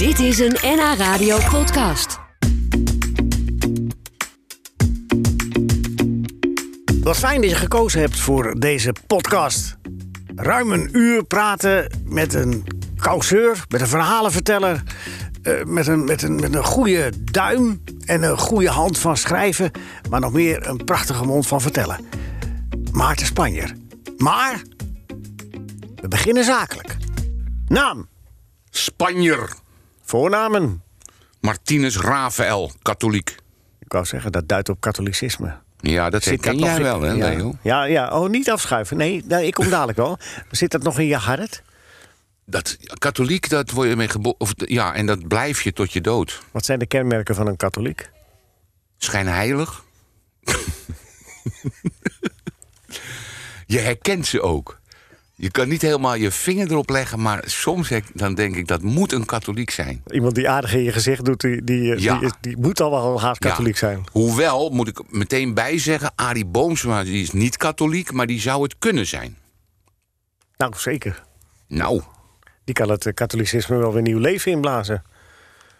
Dit is een NH Radio podcast. Wat fijn dat je gekozen hebt voor deze podcast. Ruim een uur praten met een causeur, met een verhalenverteller, eh, met, een, met, een, met een goede duim en een goede hand van schrijven, maar nog meer een prachtige mond van vertellen. Maarten Spanjer. Maar we beginnen zakelijk. Naam, Spanjer. Voornamen. Martinus Rafael, katholiek. Ik wou zeggen, dat duidt op katholicisme. Ja, dat Zit ken dat jij wel, hè, ja. Leo? Ja, ja, oh, niet afschuiven. Nee, nee, ik kom dadelijk wel. Zit dat nog in je hart? Dat, katholiek, dat word je mee geboren. Ja, en dat blijf je tot je dood. Wat zijn de kenmerken van een katholiek? Schijnheilig. je herkent ze ook. Je kan niet helemaal je vinger erop leggen, maar soms dan denk ik dat moet een katholiek zijn. Iemand die aardig in je gezicht doet, die, die, Ja. die, die moet al wel haast katholiek Ja. zijn. Hoewel, moet ik meteen bijzeggen, Arie Boomsma die is niet katholiek, maar die zou het kunnen zijn. Nou, zeker. Nou, Die kan het eh, katholicisme wel weer nieuw leven inblazen.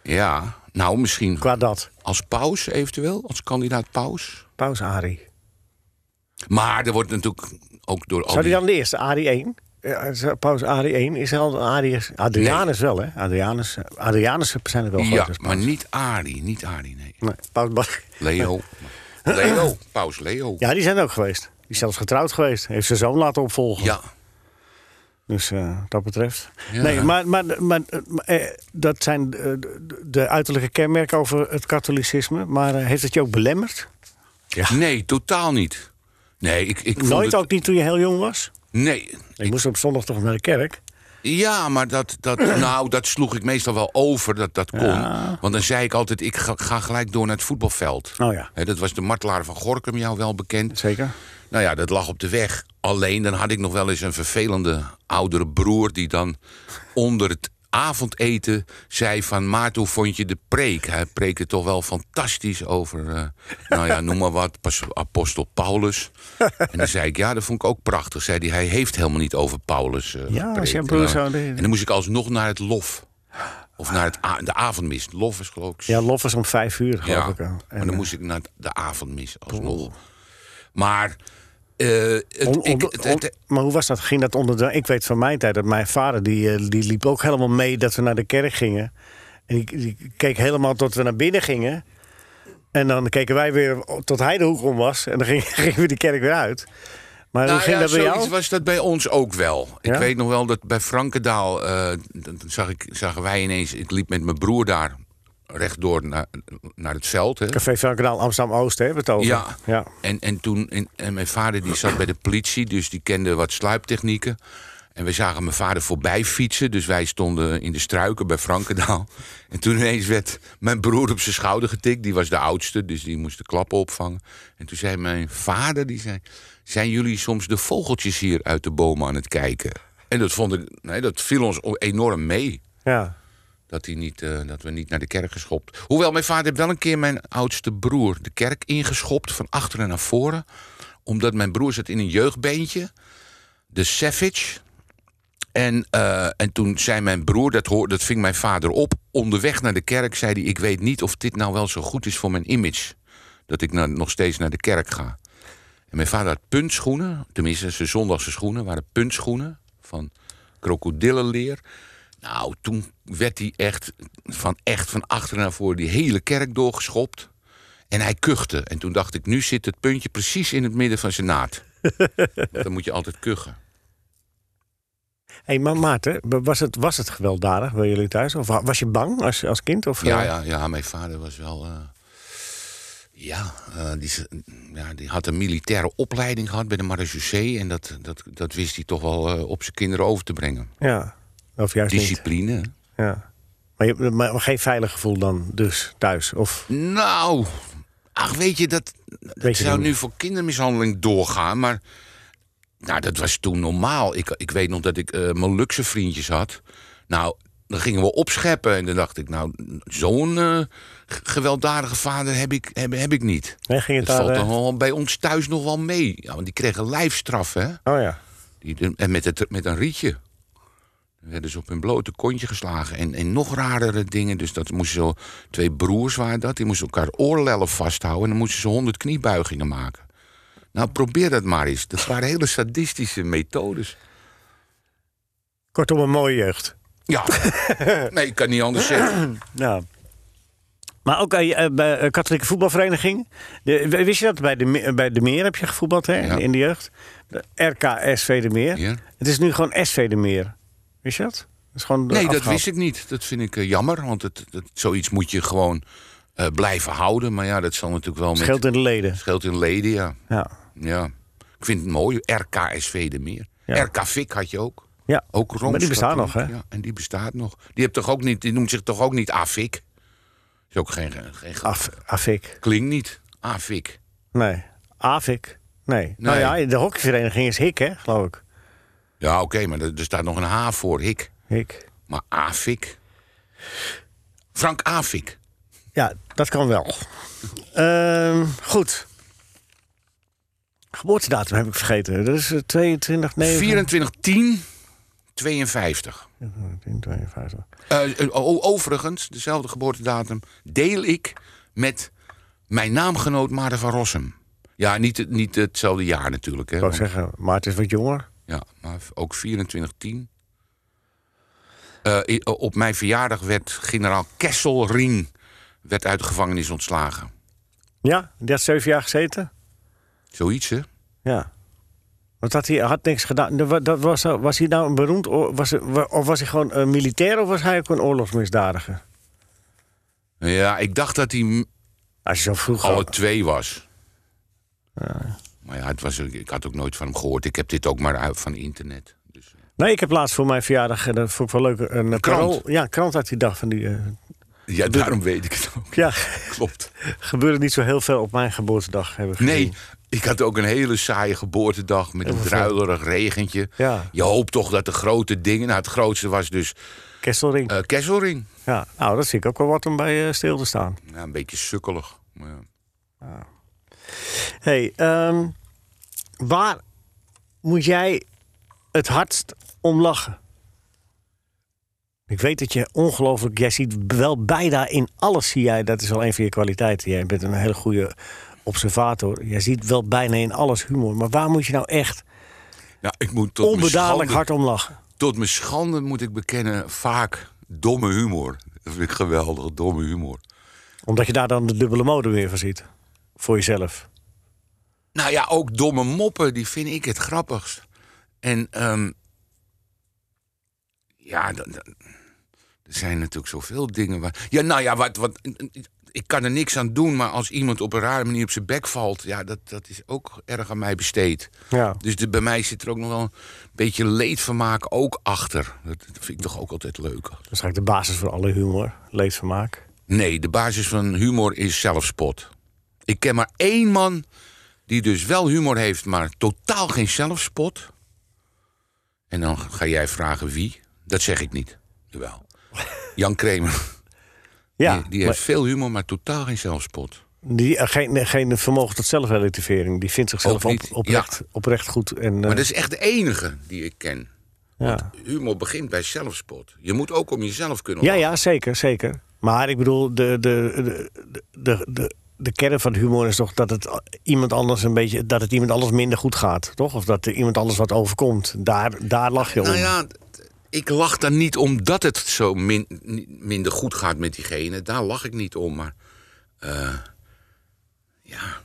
ja, nou misschien Qua dat. als paus eventueel, als kandidaat paus. Paus Ari. Maar er wordt natuurlijk ook door Zou die dan de eerste, Ari 1? Ja, Paus Ari 1 is al Arius. Adrianus wel, hè? Adrianus, Adrianus zijn er wel Ja, maar niet Arie, niet Arie, nee. Nee, paus Leo. Leo, paus Leo. Ja, die zijn ook geweest. Die is zelfs getrouwd geweest. Heeft zijn zoon laten opvolgen. Ja, Dus wat dat betreft. Ja. Nee, maar, maar, maar, maar, eh, dat zijn eh, de, de uiterlijke kenmerken over het katholicisme. Maar eh, heeft het je ook belemmerd? nee, totaal niet. Nee, ik, ik vond Nooit het... ook niet toen je heel jong was? Nee, Ik moest op zondag toch naar de kerk. Ja, maar dat, dat, nou, dat sloeg ik meestal wel over, dat dat kon. Ja. Want dan zei ik altijd, ik ga, ga gelijk door naar het voetbalveld. Oh ja, dat was de martelaar van Gorkum, jou wel bekend. zeker. Nou ja, dat lag op de weg. Alleen dan had ik nog wel eens een vervelende oudere broer... die dan onder het avondeten zei van... Maarten, hoe vond je de preek? Hij preekte toch wel fantastisch over... eh, nou ja, noem maar wat, apostel Paulus. En dan zei ik, ja, dat vond ik ook prachtig. Zei hij, hij heeft helemaal niet over Paulus eh, Ja, als broer En zo dan- deed. En dan moest ik alsnog naar het lof. Of naar het de avondmis. Lof is geloof ik Ja, lof is om vijf uur, geloof ja, ik. wel. maar En, dan eh, moest ik naar de avondmis alsnog. Maar... eh, het, on- ik, het- on- maar hoe was dat? Ging dat onder de... Ik weet van mijn tijd dat mijn vader, die, eh, die liep ook helemaal mee dat we naar de kerk gingen. En die, die keek helemaal tot we naar binnen gingen. En dan keken wij weer tot hij de hoek om was. En dan ging- gingen we de kerk weer uit. Maar hoe nou ging ja, dat bij jou? was dat bij ons ook wel. Ik weet nog wel dat bij Frankendaal eh, dan zag ik, zagen wij ineens... Ik liep met mijn broer daar rechtdoor naar, naar het veld. Hè. Café Velkenaal Amsterdam-Oost, hebben we het over. Ja. ja. En, en toen, en, en mijn vader die zat bij de politie, dus die kende wat sluiptechnieken. En we zagen mijn vader voorbij fietsen, dus wij stonden in de struiken bij Frankendaal. En toen ineens werd mijn broer op zijn schouder getikt, die was de oudste, dus die moest de klappen opvangen. En toen zei mijn vader, die zei, zijn jullie soms de vogeltjes hier uit de bomen aan het kijken? En dat, vond ik, nee, dat viel ons enorm mee. ja. Dat, hij niet, eh, dat we niet naar de kerk geschopt. Hoewel, mijn vader wel een keer mijn oudste broer de kerk ingeschopt, van achteren naar voren. Omdat mijn broer zat in een jeugdbeentje, de Savage. En, eh, en toen zei mijn broer, dat, hoor, dat ving mijn vader op. Onderweg naar de kerk zei hij: Ik weet niet of dit nou wel zo goed is voor mijn image. Dat ik nog steeds naar de kerk ga. En mijn vader had puntschoenen, tenminste zijn zondagse schoenen waren puntschoenen van krokodillenleer. Nou, toen werd hij echt van, echt van achter naar voor die hele kerk doorgeschopt. En hij kuchte. En toen dacht ik, nu zit het puntje precies in het midden van zijn naad. Dan moet je altijd kuchen. hey, maar Maarten, was het, was het gewelddadig bij jullie thuis? Of wa- was je bang als, als kind? Of, Ja, eh, ja, ja, mijn vader was wel... eh, ja, eh, die, ja, die had een militaire opleiding gehad bij de marechaussee. En dat, dat, dat wist hij toch wel op zijn kinderen over te brengen. ja. Of juist niet? Discipline. Ja. Maar, je, maar geen veilig gevoel dan dus thuis? Of, Nou, ach weet je, dat, dat Weet je zou niet. nu voor kindermishandeling doorgaan, maar nou, dat was toen normaal. Ik, ik weet nog dat ik eh Molukse vriendjes had. Nou, dan gingen we opscheppen en dan dacht ik, nou, zo'n eh, gewelddadige vader heb ik, heb, heb ik niet. nee, ging het Dat daar... valt eh, dan bij ons thuis nog wel mee. Ja, want die kregen lijfstraf, hè? Oh ja. Die, en met, het, met een rietje. Werden ze op hun blote kontje geslagen. En, en nog rarere dingen. Dus dat moesten zo. Twee broers waren dat. Die moesten elkaar oorlellen vasthouden. En dan moesten ze honderd kniebuigingen maken. Nou, probeer dat maar eens. Dat waren hele sadistische methodes. Kortom, een mooie jeugd. Ja, nee, ik kan niet anders zeggen. Ja. Maar ook eh, bij een katholieke voetbalvereniging. De, wist je dat? Bij de, bij de Meer heb je gevoetbald hè, Ja. in de jeugd. De RKSV de Meer. Ja. Het is nu gewoon SV de Meer. Wist je dat? dat is gewoon Nee, dat wist ik niet. Dat vind ik eh, jammer. Want het, zoiets moet je gewoon eh, blijven houden. Maar ja, dat zal natuurlijk wel met... Scheelt in de leden. Scheelt in leden, ja. Ja. ja. Ik vind het mooi. RKSV de Meer. Ja. RK Fik had je ook. ja. Ook Rooms Maar die bestaan nog, hè? Ja, en die bestaat nog. Die, hebt toch ook niet, die noemt zich toch ook niet AFIK? Is ook geen... geen Af, Afik. Klinkt niet. AFIK. Nee. Afik. Nee. Nou Nee. ja, de hockeyvereniging is Hik, hè, geloof ik. Ja, oké, maar er, er staat nog een H voor. Hik. Hik. Maar AFIK? Frank AFIK. Ja, dat kan wel. Ehm, goed. Geboortedatum heb ik vergeten. Dat is eh, 22, 9... 24 10 52. 52. Eh, eh, o- overigens, dezelfde geboortedatum deel ik met mijn naamgenoot Maarten van Rossum. Ja, niet, niet hetzelfde jaar natuurlijk. Hè, Ik want- zeggen, Maarten is wat jonger. Ja, maar ook 24 10. Eh, op mijn verjaardag werd generaal Kesselring werd uit de gevangenis ontslagen. Ja, die had zeven jaar gezeten. Zoiets, hè? Ja. Want had hij had niks gedaan. Dat wa- Dat was, was hij nou een beroemd... Was, of was hij gewoon een militair of was hij ook een oorlogsmisdadiger? Ja, ik dacht dat hij Als je zo vroeg... alle twee was. Maar ja, het was, ik had ook nooit van hem gehoord. Ik heb dit ook maar uit van internet. Dus, eh. Nee, ik heb laatst voor mijn verjaardag... eh, Dat vond ik wel leuk. Een, een krant? parool- Ja, een krant uit die dag van die... eh, ja, daarom weet ik het ook. ja, Klopt. gebeurde niet zo heel veel op mijn geboortedag. Hebben we Nee, ik had ook een hele saaie geboortedag met een druilerig regentje. Ja. Je hoopt toch dat de grote dingen... Nou, het grootste was dus Kesselring. eh Kesselring. ja, nou, dat vind ik ook wel wat om bij eh, stil te staan. Ja, een beetje sukkelig. Maar ja. hey, ehm, waar moet jij het hardst om lachen? Ik weet dat je ongelooflijk... Jij ziet wel bijna in alles zie jij... Dat is al een van je kwaliteiten. Jij bent een hele goede observator. Jij ziet wel bijna in alles humor. Maar waar moet je nou echt Ja, ik moet tot mijn, onbedadelijk schande, hard om lachen? tot mijn schande moet ik bekennen vaak domme humor. Dat vind ik geweldig, domme humor. Omdat je daar dan de dubbele mode weer van ziet. Voor jezelf. Nou ja, ook domme moppen, die vind ik het grappigst. En ehm, ja, dan- dan- er zijn natuurlijk zoveel dingen waar. Ja, nou ja, wat, wat, ik kan er niks aan doen, maar als iemand op een rare manier op zijn bek valt, ja, dat, dat is ook erg aan mij besteed. Ja. Dus de, bij mij zit er ook nog wel een beetje leedvermaak ook achter. Dat, dat vind ik toch ook altijd leuk. Dat is eigenlijk de basis voor alle humor. Leedvermaak. Nee, de basis van humor is zelfspot. Ik ken maar één man die dus wel humor heeft, maar totaal geen zelfspot. En dan ga jij vragen wie. Dat zeg ik niet. Jawel. Jan Kramer. Ja, die die maar heeft veel humor, maar totaal geen zelfspot. die, eh, geen, geen vermogen tot zelfrelativering. Die vindt zichzelf op, oprecht, oprecht goed. En, eh, Maar dat is echt de enige die ik ken. ja. Humor begint bij zelfspot. Je moet ook om jezelf kunnen ja, lachen. ja, zeker, zeker. Maar ik bedoel, de, de, de, de, de, kern van humor is toch dat het iemand anders een beetje, dat het iemand anders minder goed gaat, toch? Of dat er iemand anders wat overkomt. Daar, daar lach je om. Nou ja, t- ik lach dan niet omdat het zo min- minder goed gaat met diegene. Daar lach ik niet om. Maar eh, ja.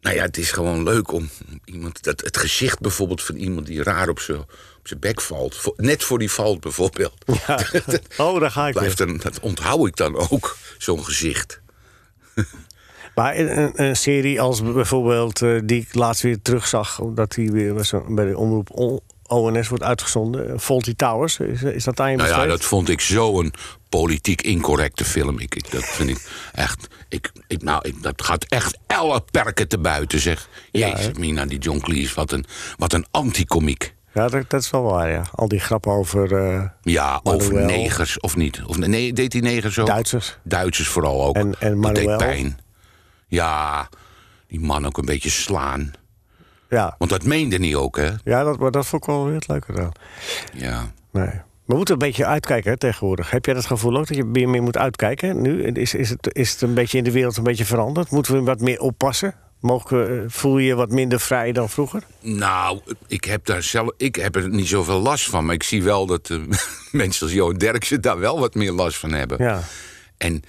Nou ja, het is gewoon leuk om om iemand. Dat, het gezicht bijvoorbeeld van iemand die raar op zijn op zijn bek valt. Voor- net voor die valt bijvoorbeeld. Ja. Oh, daar ga ik Blijft dan, dat onthoud ik dan ook, zo'n gezicht. Maar een, een- een serie als bijvoorbeeld eh, die ik laatst weer terugzag, omdat die weer was een- bij de omroep ONS wordt uitgezonden, eh, Fawlty Towers, is, is dat aan je Nou ja, dat vond ik zo'n politiek incorrecte film. Ik, ik, dat vind ik echt. Ik, ik, nou, ik, dat gaat echt elle perken te buiten, zeg. Ja, Jezus, hè? Mina, die John Cleese, wat een, wat een anticomiek. Ja, dat, dat is wel waar, ja. Al die grappen over eh, Ja, over negers of niet? Of nee, deed die negers ook? Duitsers. Duitsers vooral ook. En- en dat deed pijn. Ja, die man ook een beetje slaan. Ja, Want dat meende niet ook, hè? ja dat, maar dat vond ik wel weer het leuke dan. Ja. Nee. We moeten een beetje uitkijken hè, tegenwoordig. Heb jij dat gevoel ook dat je meer, meer moet uitkijken nu? Is, is, het, is het een beetje in de wereld een beetje veranderd? Moeten we wat meer oppassen? Mogen eh, voel je je wat minder vrij dan vroeger? Nou, ik heb daar zelf. Ik heb er niet zoveel last van. Maar ik zie wel dat eh, mensen als Johan Derksen daar wel wat meer last van hebben. Ja. En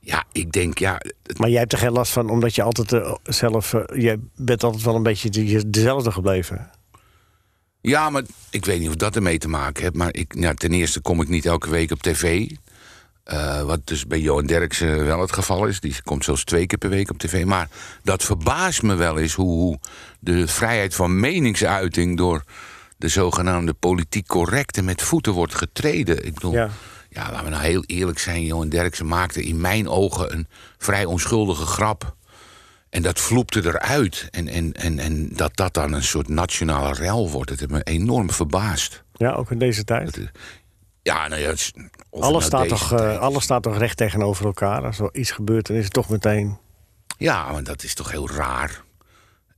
ja, ik denk, ja. Maar jij hebt er geen last van, omdat je altijd eh, zelf... eh, jij bent altijd wel een beetje de- dezelfde gebleven. Ja, maar ik weet niet of dat ermee te maken heeft. Maar ik, nou, ten eerste kom ik niet elke week op tv. Eh, wat dus bij Johan Derksen wel het geval is. Die komt zelfs twee keer per week op tv. Maar dat verbaast me wel eens hoe, hoe de vrijheid van meningsuiting door de zogenaamde politiek correcte met voeten wordt getreden. Ik bedoel, Ja. Ja. laten we nou heel eerlijk zijn. Johan Derksen maakte in mijn ogen een vrij onschuldige grap. En dat vloepte eruit. En, en, en, en dat dat dan een soort nationale rel wordt, dat heeft me enorm verbaasd. Ja, ook in deze tijd. Ja, nou ja, het Alles, nou staat toch, eh, alles staat toch recht tegenover elkaar. Als er iets gebeurt, dan is het toch meteen... Ja, maar dat is toch heel raar.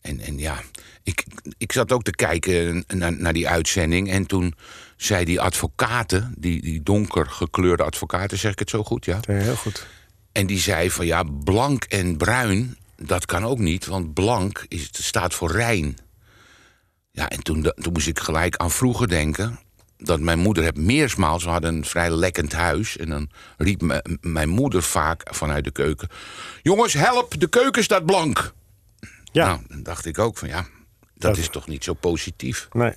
En, en ja, ik, ik zat ook te kijken naar, naar die uitzending. En toen zei die advocaten, die, die donker gekleurde advocaten, zeg ik het zo goed, ja? eh, heel goed. En die zei van ja, blank en bruin, dat kan ook niet, want blank is, staat voor rein. Ja, en toen, toen moest ik gelijk aan vroeger denken. Dat mijn moeder heb meersmaals, we hadden een vrij lekkend huis. En dan riep mijn moeder vaak vanuit de keuken: Jongens, help, de keuken staat blank. Ja, Nou, dan dacht ik ook van ja, dat Dat- is toch niet zo positief. nee.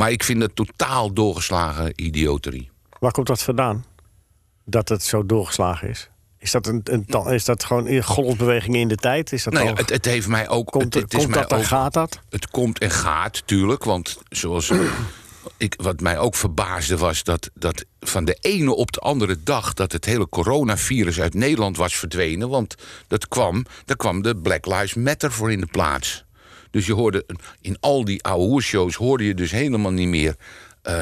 Maar ik vind het totaal doorgeslagen idioterie. Waar komt dat vandaan? Dat het zo doorgeslagen is? Is dat, een, een, is dat gewoon een golfbeweging in de tijd? Is dat Nou ja, het, het heeft mij ook. komt het, het is komt mij dat en ook- gaat dat? Het komt en gaat, tuurlijk. Want zoals ik, wat mij ook verbaasde was dat, dat van de ene op de andere dag... dat het hele coronavirus uit Nederland was verdwenen. Want dat kwam, daar kwam de Black Lives Matter voor in de plaats. Dus je hoorde in al die oude shows hoorde je dus helemaal niet meer... eh,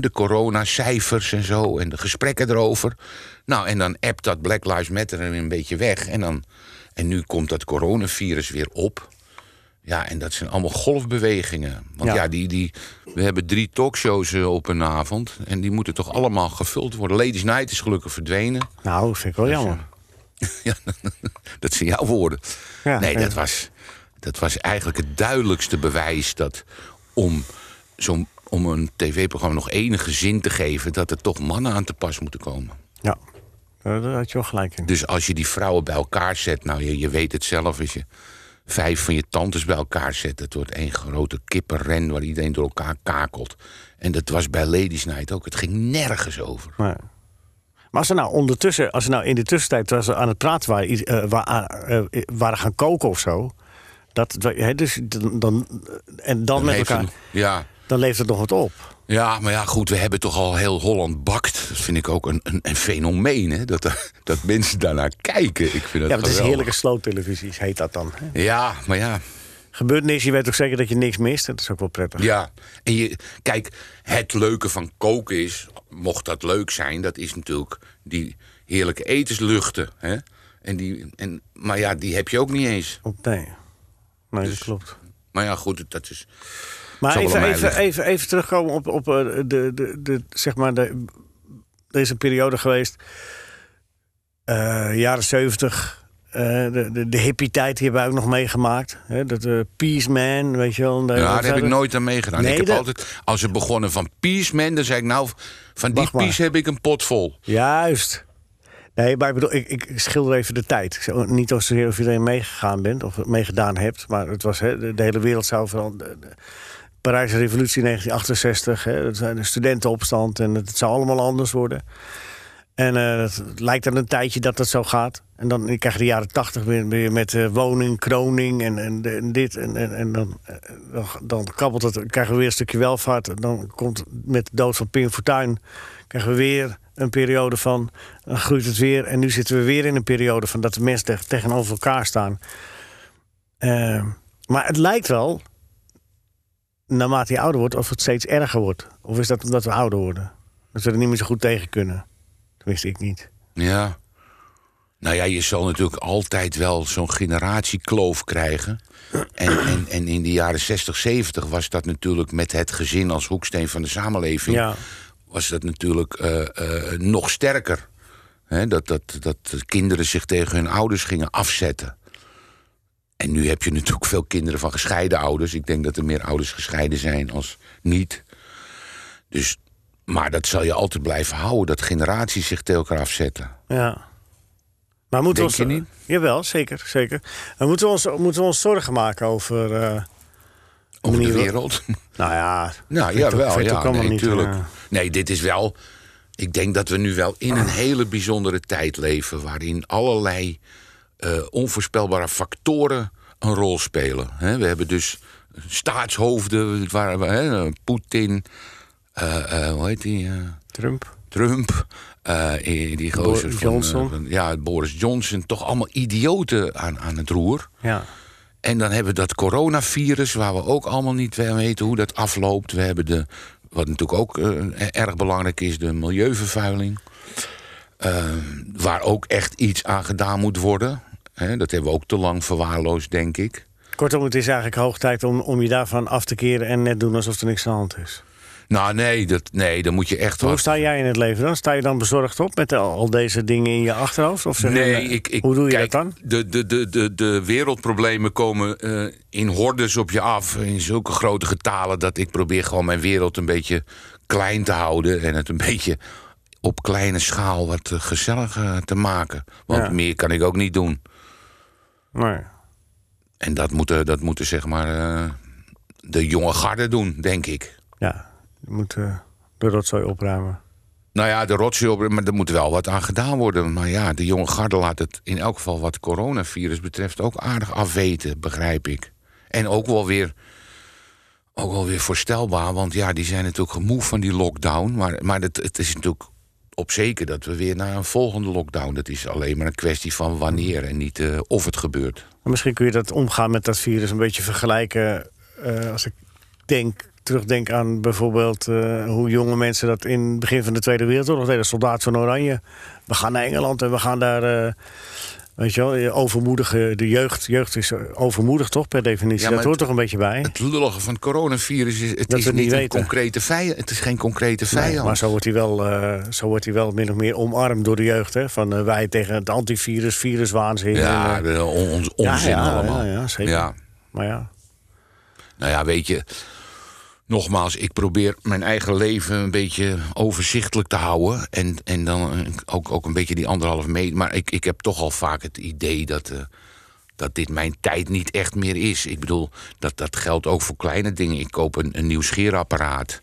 de coronacijfers en zo en de gesprekken erover. Nou, en dan appt dat Black Lives Matter er een beetje weg. En, dan, en nu komt dat coronavirus weer op. Ja, en dat zijn allemaal golfbewegingen. Want Ja. ja, die, die, we hebben drie talkshows eh, op een avond. En die moeten toch allemaal gevuld worden. Ladies Night is gelukkig verdwenen. Nou, vind ik wel jammer. Ja, dat zijn jouw woorden. Ja, nee, dat was, dat was eigenlijk het duidelijkste bewijs dat om, zo'n om een tv-programma nog enige zin te geven, dat er toch mannen aan te pas moeten komen. Ja, Eh, daar had je wel gelijk in. Dus als je die vrouwen bij elkaar zet, nou je, je weet het zelf, als je vijf van je tantes bij elkaar zet, het wordt één grote kippenren waar iedereen door elkaar kakelt. En dat was bij Ladies Night ook. Het ging nergens over. Nee. Maar als ze nou ondertussen, als ze nou in de tussentijd terwijl ze aan het praten waren, eh, eh, waren gaan koken of zo. Dat, dus dan, dan, en dan met elkaar, ja, dan leeft het nog wat op. Ja, maar ja, goed, we hebben toch al heel Holland bakt. Dat vind ik ook een, een, een fenomeen, hè? Dat, dat mensen daarnaar kijken. Ik vind dat Ja, maar het is heerlijke sloottelevisie, heet dat dan. hè. Ja, maar ja, Gebeurt niks, je weet ook zeker dat je niks mist. Dat is ook wel prettig. ja. En je, kijk, het leuke van koken is, mocht dat leuk zijn, dat is natuurlijk die heerlijke etensluchten. Hè? En die, en, maar ja, die heb je ook niet eens. Nee, nee Dus- dat klopt. Maar ja, goed, dat is. Maar even, even, even, even terugkomen op, op eh, de, de, de, zeg maar, de, een periode geweest, eh, jaren zeventig, eh, de, de, de hippie-tijd, die hebben we ook nog meegemaakt. Hè, dat uh, Peace Man, weet je wel. Ja, daar heb ik nooit aan meegedaan. Nee, ik heb dat- altijd, als ze begonnen van Peaceman, dan zei ik nou, van die maar. Peace heb ik een pot vol. Juist. Nee, maar ik bedoel, ik, ik schilder even de tijd. Zeg niet zozeer of je erin meegegaan bent of meegedaan hebt, maar het was hè, de, hele wereld zou vooral. De, Parijse Revolutie 1968, hè, de studentenopstand en het zou allemaal anders worden. En eh, het, het lijkt dan een tijdje dat dat zo gaat. En dan krijg je de jaren tachtig weer, weer met eh, woning, kroning en, en, dit. En, en, en dan, eh, dan, dan kabbelt het, krijgen we weer een stukje welvaart. En dan komt met de dood van Pim Fortuyn... krijgen we weer een periode van... dan groeit het weer. En nu zitten we weer in een periode van dat de mensen teg- tegenover elkaar staan. Eh, maar het lijkt wel, naarmate je ouder wordt... of het steeds erger wordt. Of is dat omdat we ouder worden? Dat we er niet meer zo goed tegen kunnen. Wist ik niet. Ja. Nou ja, je zal natuurlijk altijd wel zo'n generatiekloof krijgen. En, en, en in de jaren 60, 70 was dat natuurlijk met het gezin als hoeksteen van de samenleving. Ja, was dat natuurlijk eh, eh, nog sterker. Dat, dat, dat de kinderen zich tegen hun ouders gingen afzetten. En nu heb je natuurlijk veel kinderen van gescheiden ouders. Ik denk dat er meer ouders gescheiden zijn als niet. Dus, maar dat zal je altijd blijven houden, dat generaties zich tegen elkaar afzetten. Ja. Maar moeten Denk we ons, je niet? Jawel, zeker. zeker. En moeten we ons, moeten we ons zorgen maken over. eh, Over de wereld. nou ja. Nou, vind ik ja, allemaal nee, niet, eh, Nee, dit is wel... Ik denk dat we nu wel in een hele bijzondere tijd leven... waarin allerlei eh, onvoorspelbare factoren een rol spelen. We hebben dus staatshoofden, waar, Poetin, hoe heet die... eh, Trump. Trump, eh, die gozer Boris van, eh, ja, Boris Johnson. Toch allemaal idioten aan, aan het roer. Ja. En dan hebben we dat coronavirus, waar we ook allemaal niet weten hoe dat afloopt. We hebben de, wat natuurlijk ook eh, erg belangrijk is, de milieuvervuiling. Eh, waar ook echt iets aan gedaan moet worden. Dat hebben we ook te lang verwaarloosd, denk ik. Kortom, het is eigenlijk hoog tijd om, om je daarvan af te keren en net doen alsof er niks aan de hand is. Nou, nee, dat, nee dan moet je echt Hoe wat... sta jij in het leven dan? Sta je dan bezorgd op met al, deze dingen in je achterhoofd? Of Nee, eh, ik, ik, hoe doe je kijk, dat dan? De, de, de, de, de wereldproblemen komen eh, in hordes op je af. In zulke grote getalen dat ik probeer gewoon mijn wereld een beetje klein te houden. En het een beetje op kleine schaal wat eh, gezelliger te maken. Want Ja. meer kan ik ook niet doen. Nee. En dat moeten, dat moeten zeg maar eh, de jonge garde doen, denk ik. Ja, je moet eh, de rotzooi opruimen. Nou ja, de rotzooi op, maar er moet wel wat aan gedaan worden. Maar ja, de jonge garde laat het in elk geval wat coronavirus betreft ook aardig afweten, begrijp ik. En ook wel weer, ook wel weer voorstelbaar, want ja, die zijn natuurlijk gemoe van die lockdown. Maar, maar het, het is natuurlijk op zeker dat we weer naar een volgende lockdown. Dat is alleen maar een kwestie van wanneer en niet eh, of het gebeurt. Misschien kun je dat omgaan met dat virus een beetje vergelijken. eh, als ik denk, terugdenk aan bijvoorbeeld eh, hoe jonge mensen dat in het begin van de Tweede Wereldoorlog deden. Soldaat van Oranje. We gaan naar Engeland en we gaan daar. eh, Weet je wel, je overmoedigen, de jeugd, jeugd is overmoedig toch per definitie. Ja, dat hoort toch een beetje bij. Het lullige van het coronavirus is, het Dat is niet niet een weten. concrete vijand. Het is geen concrete Nee, vijand. maar zo wordt, hij wel, eh, zo wordt hij wel min of meer omarmd door de jeugd. Hè? Van wij tegen het antivirus, viruswaanzin. ja, en, eh, de on- on- ja, onzin ja, allemaal. Ja, ja, zeker. Ja. Maar ja, Nou ja, weet je, nogmaals, ik probeer mijn eigen leven een beetje overzichtelijk te houden. En, en dan ook, ook een beetje die anderhalve meter. Maar ik, ik heb toch al vaak het idee dat, eh, dat dit mijn tijd niet echt meer is. Ik bedoel, dat, dat geldt ook voor kleine dingen. Ik koop een, een nieuw scheerapparaat.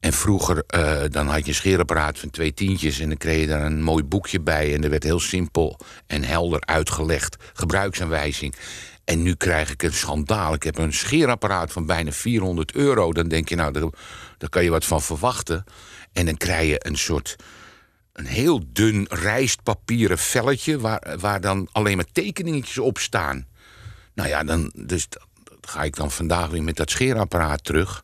En vroeger, eh, dan had je een scheerapparaat van twee tientjes... en dan kreeg je daar een mooi boekje bij... en er werd heel simpel en helder uitgelegd, gebruiksaanwijzing. En nu krijg ik een schandaal. Ik heb een scheerapparaat van bijna 400 euro. Dan denk je, nou, daar, daar kan je wat van verwachten. En dan krijg je een soort... een heel dun rijstpapieren velletje... waar, waar dan alleen maar tekeningetjes op staan. Nou ja, dan, dus ga ik dan vandaag weer met dat scheerapparaat terug...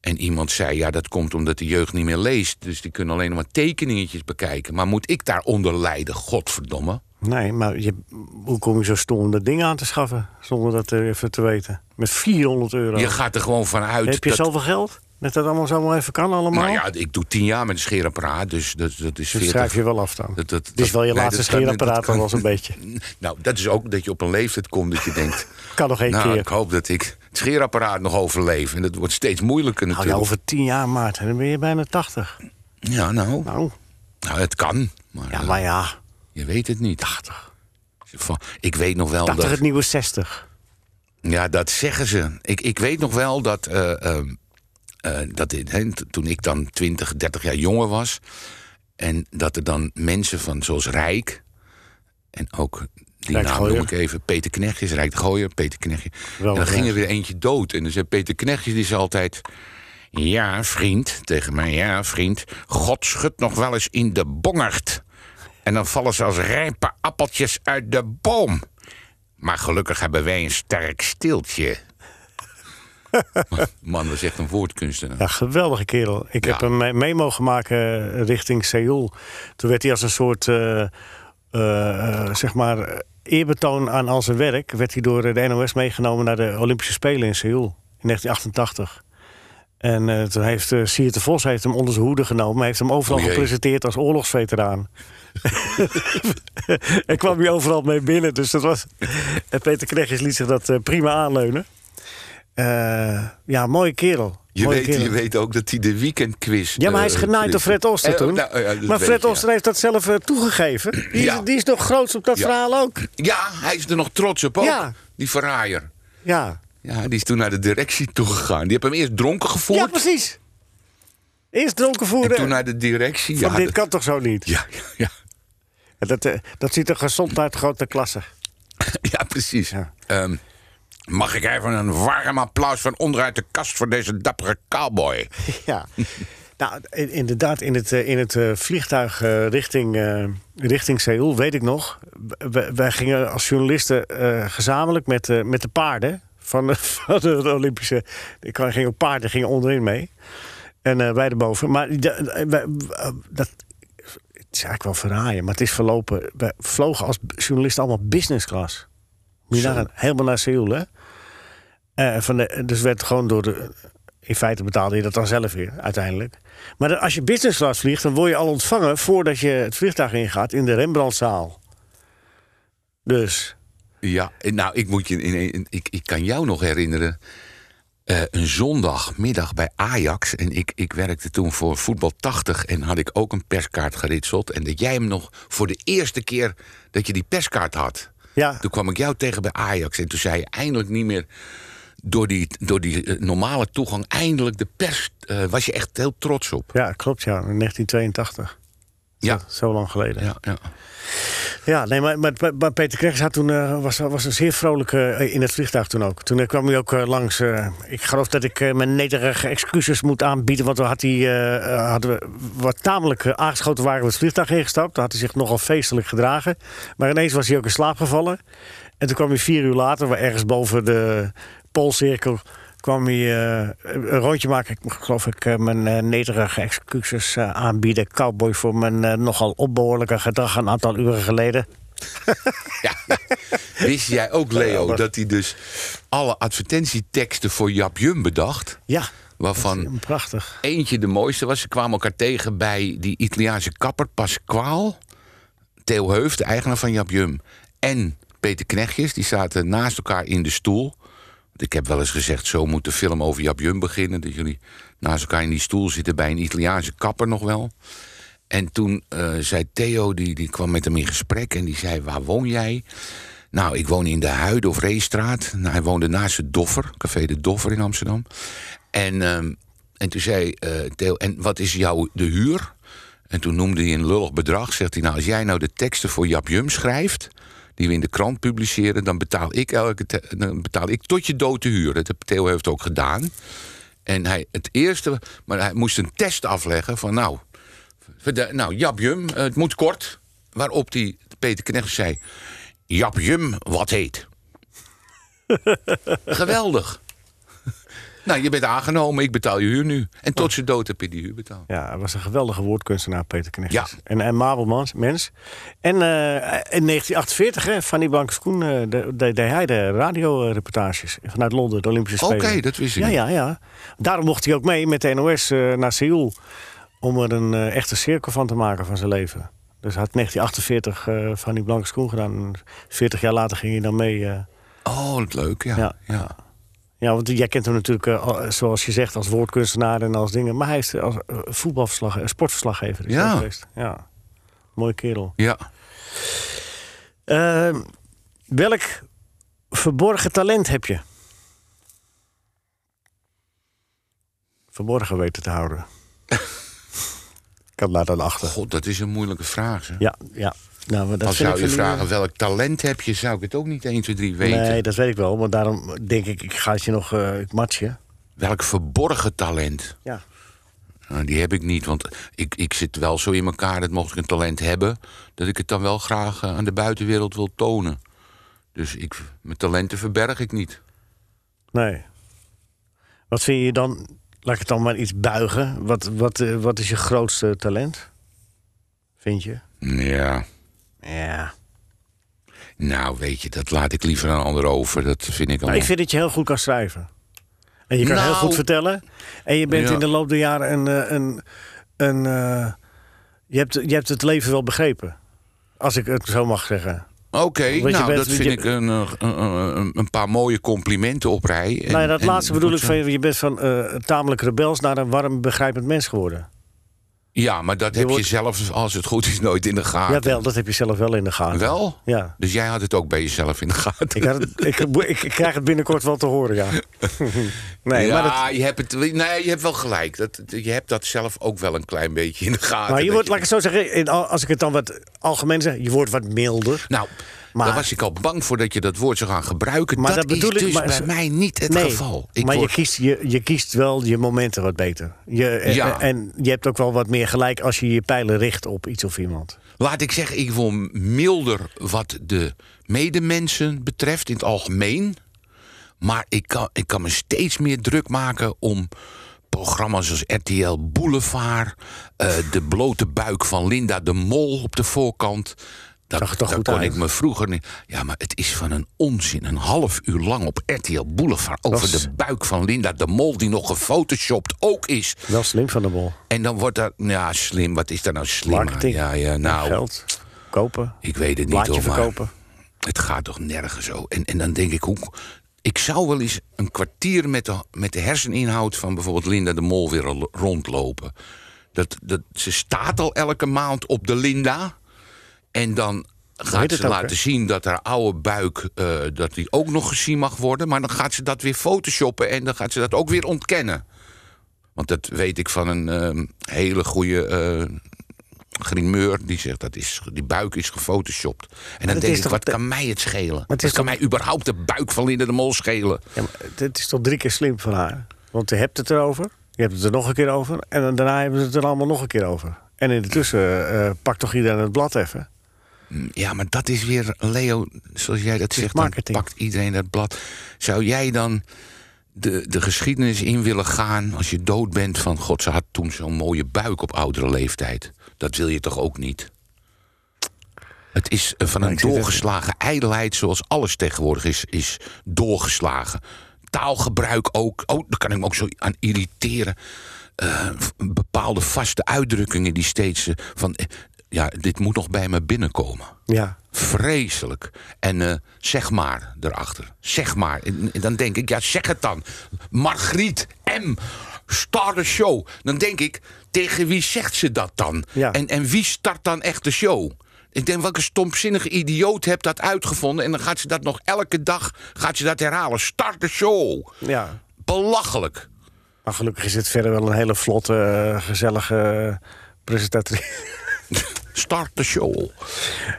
En iemand zei, ja, dat komt omdat de jeugd niet meer leest. Dus die kunnen alleen maar tekeningetjes bekijken. Maar moet ik daaronder lijden? Godverdomme. Nee, maar je, hoe kom je zo stom om dat ding aan te schaffen? Zonder dat even te weten. Met 400 euro. Je gaat er gewoon van uit Heb je dat... zoveel geld? Dat dat allemaal zomaar even kan allemaal? Nou ja, ik doe tien jaar met een scheerapparaat, dus dat, dat is dat 40. schrijf je wel af dan. Dat- is wel je nee, laatste scheerapparaat al wel een beetje. Nou, dat is ook dat je op een leeftijd komt dat je denkt... Kan nog één nou, keer. ik hoop dat ik het scheerapparaat nog overleef. En dat wordt steeds moeilijker Nou ja, natuurlijk. over tien jaar, Maarten, dan ben je bijna 80. Ja, nou, Nou, nou, het kan. Maar, ja, maar ja, je weet het niet. 80. Van- Ik weet nog wel 80 dat... het nieuwe 60. Ja, dat zeggen ze. Ik, ik weet nog wel dat, eh, ehm, eh, dat toen ik dan 20, 30 jaar jonger was. En dat er dan mensen van zoals Rijk. En ook die Rijk naam Gooier. noem ik even. Peter Knechtjes, Rijk de Gooier, Peter Knechtje. Wel, en dan ging er weer eentje dood. En dan zei Peter Knechtjes die zei altijd... Ja, vriend, tegen mij, ja, vriend. God schudt nog wel eens in de bongert. En dan vallen ze als rijpe appeltjes uit de boom. Maar gelukkig hebben wij een sterk stiltje. Man, dat is echt een woordkunstenaar. Ja, geweldige kerel. Ik Ja. heb hem mee, mogen maken eh, richting Seoul. Toen werd hij als een soort, eh, eh, zeg maar, eerbetoon aan al zijn werk... werd hij door de NOS meegenomen naar de Olympische Spelen in Seoul in 1988. En eh, toen heeft uh, Vos heeft hem onder zijn hoede genomen. Hij heeft hem overal gepresenteerd als oorlogsveteraan. En kwam hij overal mee binnen. Dus dat was... en Peter Knechtjes liet zich dat eh, prima aanleunen. Eh, ja, mooie kerel. Je weet, kerel. je weet ook dat hij de weekendquiz... Ja, maar hij is eh, genaaid door Fred Oster toen. nou, maar Fred Oster heeft dat zelf toegegeven. Die, Ja. is, die is nog groots op dat Ja. verhaal ook. Ja, hij is er nog trots op ook. Ja. Die verraaier. Ja, Ja, die is toen naar de directie toegegaan. Die heeft hem eerst dronken ja gevoerd. precies. Eerst dronken en voeren. toen naar de directie. Van Ja, dit dat- kan toch zo niet? ja, ja, ja. En Dat, eh, dat ziet er gezond uit, grote klasse. Ja, precies. Ja. Ehm, mag ik even een warm applaus van onderuit de kast voor deze dappere cowboy? Ja. Nou, in- inderdaad, in het, eh, in het eh, vliegtuig richting, richting Seoul, weet ik nog. Wij gingen als journalisten gezamenlijk met, met de paarden van van de Olympische. Ik ging ook paarden gingen onderin mee. En eh, wij erboven. Maar eh, wij- eh, dat het is eigenlijk wel verraaien, maar het is verlopen. Wij vlogen als journalisten allemaal business class. Moet je helemaal naar Seoul, hè? Van de, dus werd gewoon door de. In feite betaalde je dat dan zelf weer, uiteindelijk. Maar dan- als je business class vliegt, dan word je al ontvangen voordat je het vliegtuig ingaat in de Rembrandtzaal. Dus. Ja, nou, ik, moet je, in, in- ik, ik kan jou nog herinneren. Eh, een zondagmiddag bij Ajax. En ik, ik werkte toen voor Voetbal 80. En had ik ook een perskaart geritseld. En dat jij hem nog voor de eerste keer dat je die perskaart had. Ja, Toen kwam ik jou tegen bij Ajax. En toen zei je eindelijk niet meer. Door die, door die eh, normale toegang, eindelijk de pers. eh, was je echt heel trots op. ja klopt, ja. In 1982. Ja. Zo, zo lang geleden. Ja, Ja, ja. nee, maar, maar, Peter had toen, eh, was, was een zeer vrolijk eh, in het vliegtuig toen ook. Toen eh, kwam hij ook langs. ik geloof dat ik mijn nederige excuses moet aanbieden. Want we had hij, hadden we wat tamelijk aangeschoten waren we het vliegtuig ingestapt. Daar had hij zich nogal feestelijk gedragen. Maar ineens was hij ook in slaap gevallen. En toen kwam hij vier uur later, ergens boven de Poolcirkel kwam hij eh, een rondje maken. Ik geloof ik, eh, mijn eh, nederige excuses aanbieden. Cowboy voor mijn nogal opbehoorlijke gedrag een aantal uren geleden. Ja. Wist jij ook, Leo, dat hij dus alle advertentieteksten voor Jap Jum bedacht? Ja, Waarvan prachtig. eentje de mooiste was. Ze kwamen elkaar tegen bij die Italiaanse kapper Pasquale. Theo Heuft, de eigenaar van Jap Jum. En Peter Knechtjes, die zaten naast elkaar in de stoel. Ik heb wel eens gezegd, zo moet de film over Jap Jum beginnen. Dat jullie naast elkaar in die stoel zitten bij een Italiaanse kapper nog wel. En toen eh, zei Theo, die, die kwam met hem in gesprek en die zei: Waar woon jij? Nou, ik woon in de Huide of Reestraat. Nou, hij woonde naast het Doffer, Café de Doffer in Amsterdam. En, ehm, en toen zei eh, Theo: En wat is jouw de huur? En toen noemde hij een lullig bedrag. Zegt hij: Nou, als jij nou de teksten voor Jap Jum schrijft. Die we in de krant publiceren. dan betaal ik, elke te- dan betaal ik tot je dood de huur. Dat heeft Theo heeft ook gedaan. En hij, het eerste, maar hij moest een test afleggen van nou, nou Jap Jum, eh, het moet kort. Waarop die Peter Knecht zei, Jap Jum, wat heet. Geweldig. Nou, je bent aangenomen, ik betaal je huur nu. En tot zijn dood heb je die huur betaald. Ja, hij was een geweldige woordkunstenaar, Peter Knechtjes. Ja. En een mans- mens. En eh, in 1948, hè, Fanny Blankers-Koen, eh, de- de- deed hij de radioreportages vanuit Londen, de Olympische Oké, Spelen. dat wist ik Ja, ja, ja. Daarom mocht hij ook mee met de NOS eh, naar Seoul. Om er een echte cirkel van te maken van zijn leven. Dus hij had 1948 eh Fanny Blankers-Koen gedaan. En 40 jaar later ging hij dan mee. Oh, leuk, ja. Ja. ja. Ja, want jij kent hem natuurlijk, eh, al- zoals je zegt, als woordkunstenaar en als dingen. Maar hij is als eh, voetbalverslag, eh, sportverslaggever. is Ja. geweest. ja. Mooie kerel. ja. Eh, welk verborgen talent heb je? Verborgen weten te houden. Ik kan daar dan achter. God, dat is een moeilijke vraag. Zeg. Ja, ja. Nou, dat Als zou je vragen welk talent heb je, zou ik het ook niet 1, 2, 3 weten. Nee, dat weet ik wel. Maar daarom denk ik, ik ga het je nog eh matchen. Welk verborgen talent? Ja. Nou, die heb ik niet, want ik, ik zit wel zo in elkaar dat mocht ik een talent hebben, dat ik het dan wel graag eh, aan de buitenwereld wil tonen. Dus ik, mijn talenten verberg ik niet. Nee. Wat vind je dan, laat ik het dan maar iets buigen. Wat, wat, eh, wat is je grootste talent? Vind je? Ja, Ja. nou weet je, dat laat ik liever aan een ander over. Dat vind ik Nou, allemaal... ik vind dat je heel goed kan schrijven. En je kan heel Nou. goed vertellen. En je bent Ja. in de loop der jaren een... eh, een, een eh, je, hebt, je hebt het leven wel begrepen. Als ik het zo mag zeggen. Oké, nou, bent- dat vind je- ik een, eh, een, een, een paar mooie complimenten op rij. En- nou ja, dat en laatste bedoel ik van je. Je bent van eh, tamelijk rebels naar een warm, begrijpend mens geworden. Ja, maar dat Je heb wordt- je zelf, als het goed is, nooit in de gaten. Jawel, dat heb je zelf wel in de gaten. Wel? Ja. Dus jij had het ook bij jezelf in de gaten. Ik, had het, ik, ik, ik krijg het binnenkort wel te horen, ja. nee, ja, maar, dat, je, hebt het, nee, je hebt wel gelijk. Dat, je hebt dat zelf ook wel een klein beetje in de gaten. maar je wordt, laat ik het zo zeggen, in, als ik het dan wat algemeen zeg, je wordt wat milder. Nou, Maar- daar was ik al bang voor dat je dat woord zou gaan gebruiken. Maar dat, dat bedoel is ik, dus maar- bij mij niet het nee, geval. Ik maar word- je, kiest, je, je kiest wel je momenten wat beter. Je, en- Ja. En je hebt ook wel wat meer gelijk als je je pijlen richt op iets of iemand. Laat ik zeggen, ik word milder wat de medemensen betreft in het algemeen. Maar ik kan, ik kan me steeds meer druk maken om programma's als RTL Boulevard... eh, de blote buik van Linda de Mol op de voorkant... Dat, Zag toch goed kon uit? ik me vroeger niet... Ja, maar het is van een onzin. Een half uur lang op RTL Boulevard... over de buik van Linda de Mol... die nog gefotoshopt ook is. Wel slim van de bol. En dan wordt dat... Ja, slim. Wat is daar nou slim? Marketing. Ja, ja, nou... Geld, kopen, Ik weet het niet hoor, verkopen. het gaat toch nergens zo. En, en dan denk ik, hoe, ik zou wel eens een kwartier met de, met de herseninhoud van bijvoorbeeld Linda de Mol weer rondlopen. Dat, dat, ze staat al elke maand op de Linda. En dan gaat ze ook, laten zien dat haar oude buik eh, dat die ook nog gezien mag worden. Maar dan gaat ze dat weer photoshoppen en dan gaat ze dat ook weer ontkennen. Want dat weet ik van een ehm, hele goede eh grimeur. Die zegt dat is, die buik is gefotoshopt. En dan denk ik, wat de- kan mij het schelen? het is Wat kan mij überhaupt de buik van Linda de Mol schelen? Ja, maar het is toch drie keer slim van haar. Want je hebt het erover, je hebt het er nog een keer over... en dan daarna hebben ze het er allemaal nog een keer over. En in de tussen eh, pakt toch iedereen het blad even. Ja, maar dat is weer, Leo, zoals jij dat zegt, dan pakt iedereen dat blad. Zou jij dan de, de geschiedenis in willen gaan als je dood bent van... God, ze had toen zo'n mooie buik op oudere leeftijd. Dat wil je toch ook niet? Het is eh, van een doorgeslagen ijdelheid zoals alles tegenwoordig is, is doorgeslagen. Taalgebruik ook. Oh, daar kan ik me ook zo aan irriteren. Eh, bepaalde vaste uitdrukkingen die steeds eh, van... ja, dit moet nog bij me binnenkomen. Ja, Vreselijk. En eh, zeg maar erachter. Zeg maar. En, en dan denk ik, ja, zeg het dan. Margriet M. Start the show. Dan denk ik, tegen wie zegt ze dat dan? Ja. En, en wie start dan echt de show? Ik denk, welke stomzinnige idioot heeft dat uitgevonden? En dan gaat ze dat nog elke dag gaat ze dat herhalen. Start the show. ja. Belachelijk. Maar gelukkig is het verder wel een hele vlotte, eh, gezellige eh, presentatrice. Start the show.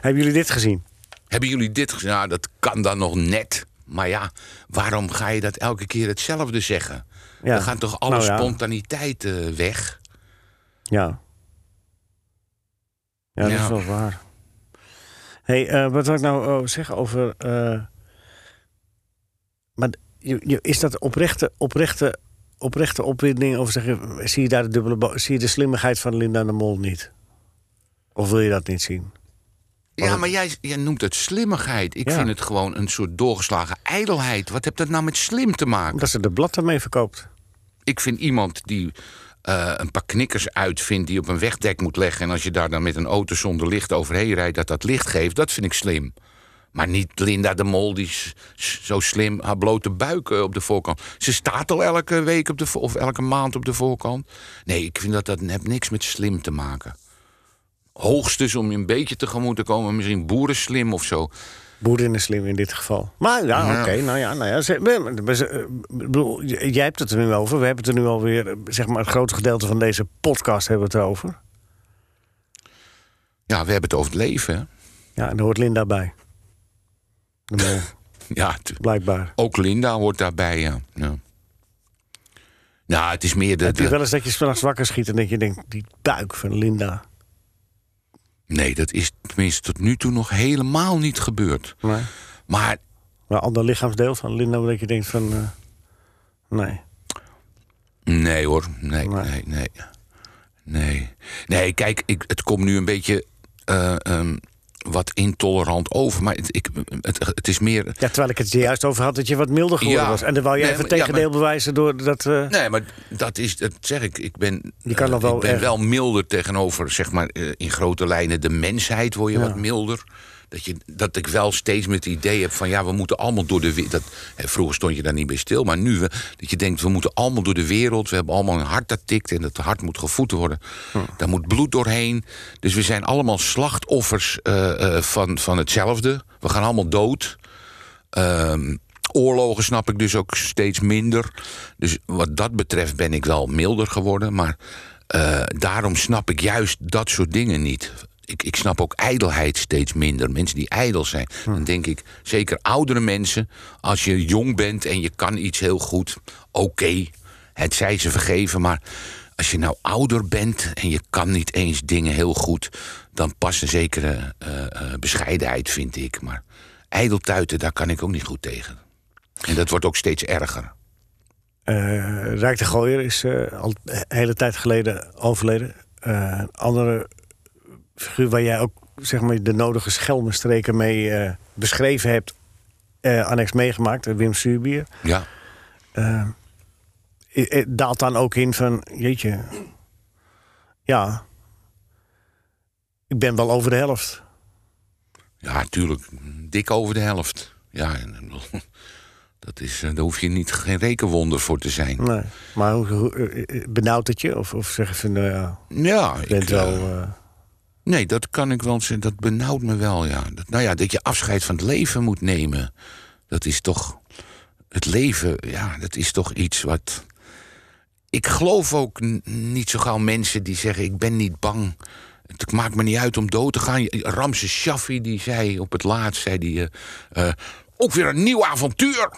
Hebben jullie dit gezien? Hebben jullie dit gezien? Ja, dat kan dan nog net. Maar ja, waarom ga je dat elke keer hetzelfde zeggen? Ja. Dan gaat toch alle Nou ja. spontaniteit weg? Ja. Ja, dat Ja. is wel waar. hey, eh, wat wil ik nou oh, zeggen over... eh, maar is dat oprechte, oprechte, oprechte opwinding? Of zeg je, zie je daar de dubbele... Zie je de slimmigheid van Linda de Mol niet? Of wil je dat niet zien? Ja, maar jij, jij noemt het slimmigheid. Ik Ja. vind het gewoon een soort doorgeslagen ijdelheid. Wat heeft dat nou met slim te maken? Omdat ze de blad ermee verkoopt. Ik vind iemand die eh, een paar knikkers uitvindt... die op een wegdek moet leggen... en als je daar dan met een auto zonder licht overheen rijdt... dat dat licht geeft, dat vind ik slim. Maar niet Linda de Mol, die zo slim haar blote buik eh, op de voorkant. Ze staat al elke week op de, of elke maand op de voorkant. Nee, ik vind dat dat heeft niks met slim te maken. Hoogstens om je een beetje tegemoet te komen, misschien boerenslim of zo. Boerin is slim in dit geval. Maar ja, Ja. oké. nou ja, nou ja. Ze, we- we- ze- eh, bedoel, jij hebt het er nu over. We hebben het er nu alweer... eh, Zeg maar, het grote gedeelte van deze podcast hebben we het erover. Ja, we hebben het over het leven. Hè? Ja, en daar hoort Linda bij. Ja, blijkbaar. ook Linda hoort daarbij. Ja. ja. Nou, het is meer de. Heb je de- wel eens dat je s'nachts wakker schiet en dat je denkt... die buik van Linda. Nee, dat is tenminste tot nu toe nog helemaal niet gebeurd. Maar Maar een ander lichaamsdeel van Linda... dat je denkt van... eh, nee. nee hoor, nee, Nee. nee, nee. Nee, nee kijk, ik, het komt nu een beetje eh, ehm, wat intolerant over. Maar het, ik, het, het is meer. Ja, terwijl ik het er juist over had dat je wat milder geworden Ja. was. En dan wou je Nee, even maar- ja, tegendeel maar- bewijzen door dat... eh, Nee, maar dat is, dat zeg ik. Ik ben, Je kan eh, wel ik ben erg- wel milder tegenover, zeg maar, eh, in grote lijnen de mensheid word je Ja. wat milder. Dat, je, dat ik wel steeds met het idee heb van ja, we moeten allemaal door de wereld. Vroeger stond je daar niet bij stil, maar nu dat je denkt, we moeten allemaal door de wereld. We hebben allemaal een hart dat tikt en dat hart moet gevoed worden. Daar moet bloed doorheen. Dus we zijn allemaal slachtoffers eh, eh, van, van hetzelfde. We gaan allemaal dood. Ehm, oorlogen snap ik dus ook steeds minder. Dus wat dat betreft ben ik wel milder geworden. Maar eh, daarom snap ik juist dat soort dingen niet. Ik, ik snap ook ijdelheid steeds minder. Mensen die ijdel zijn. Dan denk ik, zeker oudere mensen... als je jong bent en je kan iets heel goed... oké, het zij ze vergeven, maar... Als je nou ouder bent en je kan niet eens dingen heel goed... dan past een zekere eh, eh, bescheidenheid, vind ik. Maar ijdeltuiten, daar kan ik ook niet goed tegen. En dat wordt ook steeds erger. Eh Rijk de Gooier is al een hele tijd geleden overleden. Een andere figuur waar jij ook zeg maar, de nodige schelmenstreken mee eh, beschreven hebt, eh, annex meegemaakt, eh, Wim Suurbier. Ja, daalt dan ook in van, jeetje, ja, ik ben wel over de helft. ja tuurlijk. Dik over de helft. Ja, ik dat is, daar hoef je niet, geen rekenwonder voor te zijn. Nee. Maar hoe, benauwt het je? Of, of zeggen van, nou ja, Ja, je bent ik, wel... Nee, dat kan ik wel zeggen. Dat benauwt me wel, ja. Dat, nou ja, dat je afscheid van het leven moet nemen. Dat is toch. Het leven, ja, dat is toch iets wat. Ik geloof ook niet zo gauw mensen die zeggen: Ik ben niet bang. Het maakt me niet uit om dood te gaan. Ramses Shaffi die zei op het laatst: zei die, eh, eh, Ook weer een nieuw avontuur.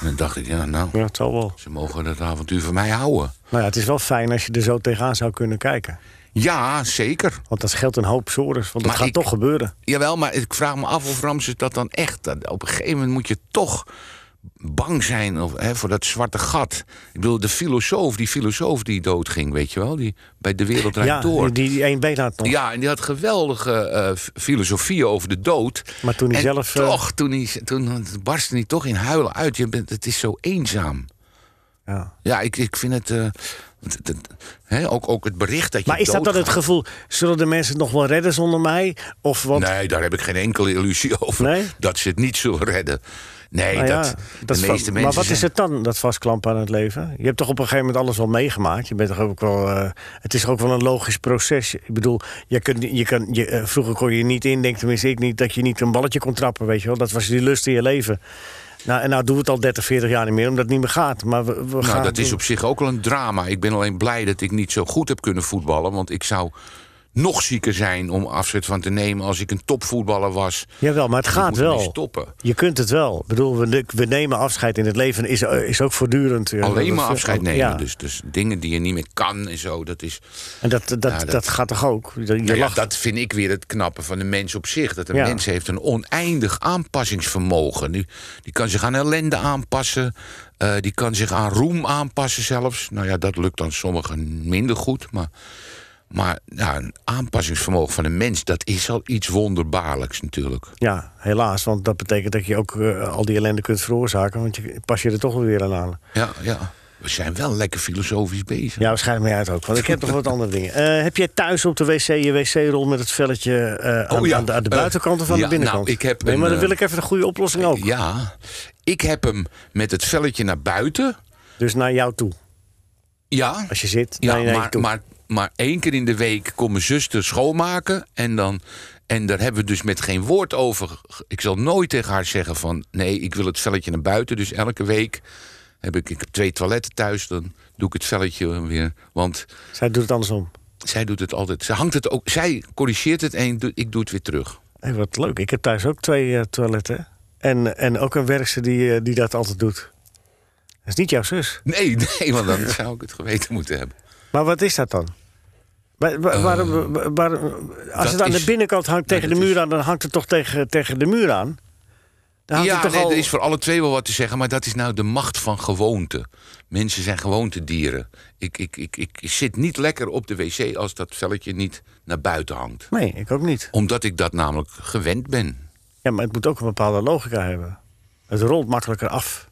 En dan dacht ik: Ja, nou, ja, het zal wel. ze mogen dat avontuur van mij houden. Nou ja, het is wel fijn als je er zo tegenaan zou kunnen kijken. Ja, zeker. Want dat scheelt een hoop sores, want dat Maar gaat ik- toch gebeuren. Jawel, maar ik vraag me af of Ramses dat dan echt... dat op een gegeven moment moet je toch bang zijn of, hè, voor dat zwarte gat. Ik bedoel, de filosoof, die filosoof die doodging, weet je wel... die bij De Wereld Ja, Door. die, die één been had nog. Ja, en die had geweldige eh, f- filosofie over de dood. Maar toen hij en zelf, eh, toch, toen, hij, toen barstte hij toch in huilen uit. Je bent, het is zo eenzaam. Ja. Ja, ik, ik vind het... eh, het- het- hè, ook, ook het bericht dat je Maar is dat dan het gevoel, zullen de mensen het nog wel redden zonder mij? Of want, Nee, daar heb ik geen enkele illusie over. Nee? Dat ze het niet zullen redden. Nee, Nou ja, dat, dat de meeste mensen. Maar wat zijn- is het dan, dat vastklampen aan het leven? Je hebt toch op een gegeven moment alles wel meegemaakt? Je bent toch ook wel, eh, het is toch ook wel een logisch proces. Ik bedoel, je kunt, je kan, je, eh, vroeger kon je niet indenken, tenminste ik niet, dat je niet een balletje kon trappen, weet je wel. Dat was die lust in je leven. Nou, en nou doen we het al 30, 40 jaar niet meer, omdat het niet meer gaat. Maar we, we gaan, Nou, dat is op zich ook al een drama. Ik ben alleen blij dat ik niet zo goed heb kunnen voetballen. Want ik zou nog zieker zijn om afzet van te nemen als ik een topvoetballer was. Jawel, maar het gaat wel. stoppen. Je kunt het wel. Ik bedoel, we, we nemen afscheid in het leven, is, is ook voortdurend. eh, Alleen maar afscheid nemen. Ja. Dus, dus dingen die je niet meer kan en zo. Dat is. En dat, dat, Ja, dat, dat- gaat toch ook? Je Nou ja, dat vind ik weer het knappe van de mens op zich. Dat een mens heeft een oneindig aanpassingsvermogen. Die, die kan zich aan ellende aanpassen. eh, die kan zich aan roem aanpassen zelfs. Nou ja, dat lukt dan sommigen minder goed. Maar, maar ja, een aanpassingsvermogen van een mens... dat is al iets wonderbaarlijks natuurlijk. Ja, helaas. Want dat betekent dat je ook eh, al die ellende kunt veroorzaken. Want je pas je er toch wel weer aan aan. Ja, ja. We zijn wel lekker filosofisch bezig. Ja, waarschijnlijk mij uit ook. Want ik heb nog wat andere dingen. Eh, heb jij thuis op de wc je wc-rol met het velletje eh, aan, Oh ja, aan de, aan de buitenkant of aan ja, de binnenkant? nou, ik heb nee, een, maar dan wil ik even een goede oplossing ook. Ja, ik heb hem met het velletje naar buiten. Dus naar jou toe. Ja, Als je zit, Ja, naar je maar, toe. maar, maar één keer in de week komt mijn zuster schoonmaken. En, dan, en daar hebben we dus met geen woord over. Ik zal nooit tegen haar zeggen van... nee, ik wil het velletje naar buiten. Dus elke week heb ik, ik heb twee toiletten thuis. Dan doe ik het velletje weer. Want Zij doet het andersom. zij doet het altijd. Zij, hangt het ook, zij corrigeert het en ik doe, het weer terug. Hé, wat leuk. Ik heb thuis ook twee eh, toiletten. En, en ook een werkster die, eh, die dat altijd doet. Dat is niet jouw zus. Nee, nee, want dan zou ik het geweten moeten hebben. Maar wat is dat dan? Waar, waar- waar- waar- waar- als dat het aan is- de binnenkant hangt tegen de muur is- aan, dan hangt het toch tegen, tegen de muur aan? Ja, nee, al- er is voor alle twee wel wat te zeggen, maar dat is nou de macht van gewoonte. Mensen zijn gewoontedieren. Ik, ik, ik, ik zit niet lekker op de wc als dat velletje niet naar buiten hangt. Nee, ik ook niet. Omdat ik dat namelijk gewend ben. Ja, maar het moet ook een bepaalde logica hebben. Het rolt makkelijker af.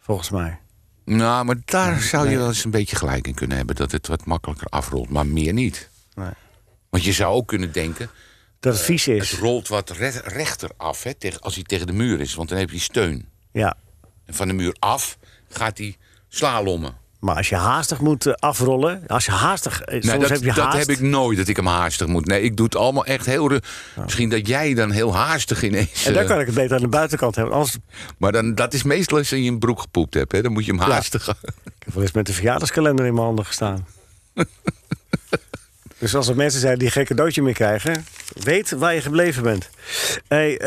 Volgens mij. Nou, maar daar zou je wel eens een beetje gelijk in kunnen hebben. Dat het wat makkelijker afrolt, maar meer niet. Nee. Want je zou ook kunnen denken, Dat het vies het is. rolt wat re- rechter af hè, tegen, als hij tegen de muur is. Want dan heb je steun. Ja. En van de muur af gaat hij slalommen. Maar als je haastig moet eh, afrollen. Als je haastig. eh, Soms Nee, dat, heb je dat haast. heb ik nooit, dat ik hem haastig moet. Nee, ik doe het allemaal echt heel... Misschien dat jij dan heel haastig ineens... En dan eh, kan ik het beter aan de buitenkant hebben. Anders, Maar dan, dat is meestal als je in je broek gepoept hebt. Hè? Dan moet je hem haastig... ik heb wel eens met de verjaardagskalender in mijn handen gestaan. dus als er mensen zijn die geen cadeautje meer krijgen, weet waar je gebleven bent. Hey,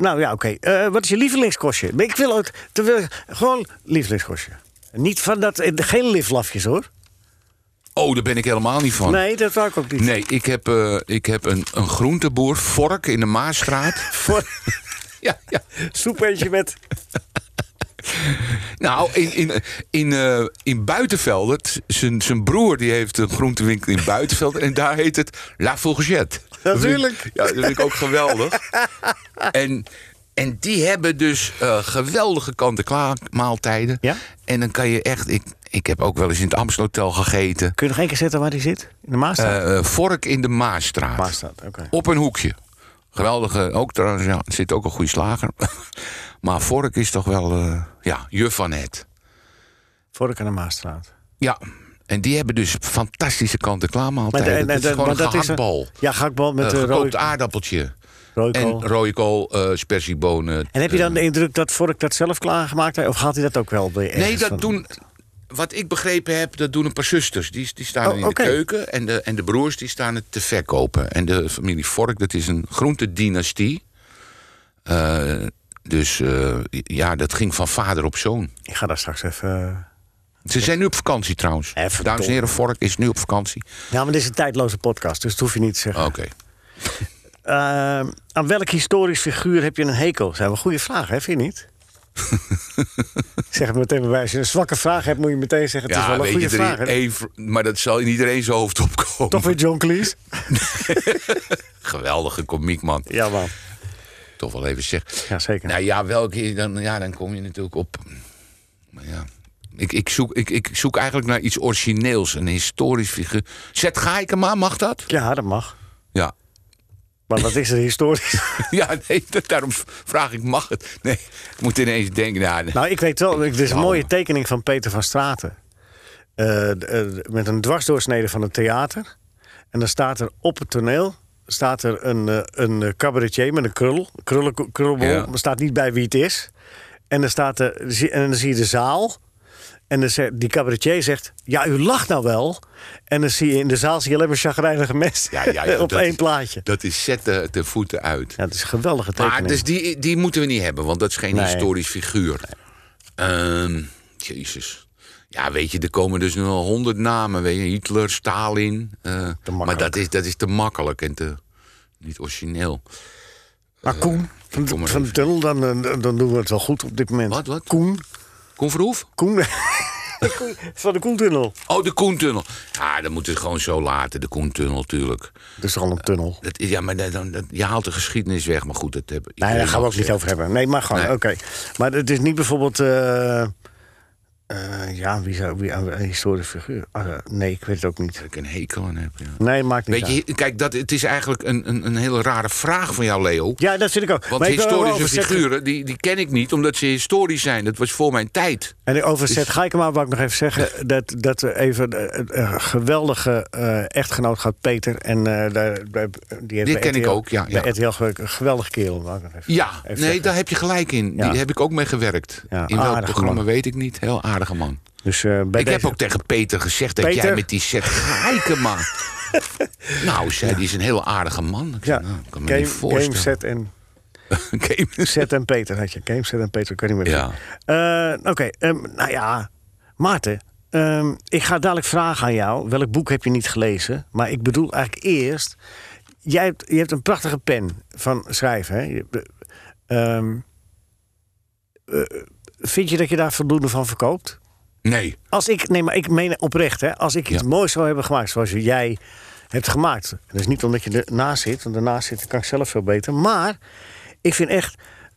nou ja, oké. Wat is je lievelingskostje? Ik wil ook wil, gewoon lievelingskostje. Niet van dat, eh, geen liflafjes hoor. Oh, daar ben ik helemaal niet van. Nee, dat wou ik ook niet. Nee, ik heb, eh, ik heb een, een groenteboer, Vork, in de Maasstraat. Voor ja, ja. soepeentje met. Nou, in, in, in, eh, in Buitenveldert, zijn zijn broer die heeft een groentewinkel in Buitenveld... en daar heet het La Fourgette. Natuurlijk. Ja, dat vind ik ook geweldig. En, en die hebben dus eh, geweldige kant-en-klaar maaltijden. Ja? En dan kan je echt... Ik, ik heb ook wel eens in het Amstelhotel gegeten. Kun je nog één keer zetten waar die zit? In de Maasstraat? Eh, eh, Vork in de Maasstraat. Maasstraat, oké. Op een hoekje. Geweldige, ook trouwens, ja, er zit ook een goede slager. maar Vork is toch wel, ja, juf van het. Vork aan de Maasstraat. Ja, en die hebben dus fantastische kant-en-klaar Maar, maaltijden. de- Dat is gewoon maar een is een- gehaktbal. Ja, gehaktbal met gekookt rode, aardappeltje. En kool. rode kool, eh spersiebonen. En heb je dan eh, de indruk dat Vork dat zelf klaargemaakt heeft? Of gaat hij dat ook wel bij Nee, dat van- doen... Wat ik begrepen heb, dat doen een paar zusters. Die, die staan Oh, in de keuken. En de, en de broers die staan het te verkopen. En de familie Vork, dat is een groentedynastie. Eh, dus eh, ja, dat ging van vader op zoon. Ik ga daar straks even... Ze zijn nu op vakantie trouwens. Even Dames en heren, Vork is nu op vakantie. Ja, maar dit is een tijdloze podcast, dus dat hoef je niet te zeggen. Oké. Eh, aan welk historisch figuur heb je een hekel? Dat zijn wel goede vragen, hè? Vind je niet? Ik zeg het meteen bij. Als je een zwakke vraag hebt, moet je meteen zeggen... het is Ja, wel een goede je, vraag. is v- maar dat zal in iedereen zijn hoofd opkomen. Toch weer John Cleese? Geweldige komiek, man. Ja, man. Toch wel even zeggen. Ja, zeker. Nou ja, welke, dan, ja, dan kom je natuurlijk op. Maar ja, ik, ik, zoek, ik, ik zoek eigenlijk naar iets origineels, een historisch figuur. Zet Gaikema, mag dat? Ja, dat mag. Maar wat is er historisch? Ja, nee, dat, daarom vraag ik, mag het? Nee, ik moet ineens denken, nou, nou, ik weet wel. Dit is een mooie tekening van Peter van Straten. Eh, eh, met een dwarsdoorsnede van het theater. En dan staat er op het toneel staat er een, eh, een cabaretier met een krul. Krullen, krullenbol. Ja. Er staat niet bij wie het is. En dan, staat er, en dan zie je de zaal. En dan zegt, die cabaretier zegt... Ja, u lacht nou wel. En dan zie je in de zaal zie je alleen maar chagrijnige mensen. Ja, ja, ja, op één is- plaatje. dat is zet de, voeten uit. Ja, het is een geweldige tekening. Maar dus die, die moeten we niet hebben, want dat is geen Nee. historisch figuur. Ehm, jezus. Ja, weet je, er komen dus nu al honderd namen. Weet je, Hitler, Stalin. eh, maar dat is, dat is te makkelijk en te niet origineel. Maar Koen, van, van tunnel, dan, dan, dan doen we het wel goed op dit moment. Wat, wat? Koen. Koen Verhoef? Koen. Van de Koentunnel. Oh, de Koentunnel. Ja, dan moeten we het gewoon zo laten, de Koentunnel natuurlijk. Dat is al een tunnel? Dat ja, maar dat, dan, dat, je haalt de geschiedenis weg. Maar goed, dat hebben Nee, daar gaan we ook niet over hebben. Nee, maar gewoon, Nee. oké. Maar het is niet bijvoorbeeld... eh, eh, ja, wie zou... Wie, een historische figuur? Ah, eh, nee, ik weet het ook niet. Dat ik een hekel aan heb, ja. Nee, maakt niet Weet uit. je, kijk, dat, het is eigenlijk een, een, een hele rare vraag van jou, Leo. Ja, dat vind ik ook. Want maar ik historische figuren, die, die ken ik niet, omdat ze historisch zijn. Dat was voor mijn tijd. En over Zet Gaikema wou ik nog even zeggen... dat, dat we even eh, een geweldige eh, echtgenoot gaat, Peter. En eh, daar, die heeft bij ken ik ook, ja, ja. RTL ge- een geweldige kerel. wou ik nog even- Ja, even nee, zeggen. daar heb je gelijk in. Ja. Die heb ik ook mee gewerkt. Ja, in welk programma weet ik niet. Heel aardige man. Dus, eh, bij ik heb ook tegen Peter gezegd dat jij met die set Gaikema... nou, zei, die is een heel aardige man. Ik Ja, zei, nou, ik kan me game, niet voorstellen. game, set en, Game set en Peter had je. Game, set en Peter, ik weet niet meer. Ja. Eh, Oké, ehm, nou ja, Maarten. ehm, ik ga dadelijk vragen aan jou. Welk boek heb je niet gelezen? Maar ik bedoel eigenlijk eerst... Jij hebt, je hebt een prachtige pen van schrijven. Hè? Je- ehm, eh, vind je dat je daar voldoende van verkoopt? Nee. Als ik, nee, maar ik meen oprecht, hè, als ik iets Ja. moois zou hebben gemaakt zoals jij hebt gemaakt. En dat is niet omdat je ernaast zit, want ernaast zitten kan ik zelf veel beter. Maar ik vind echt,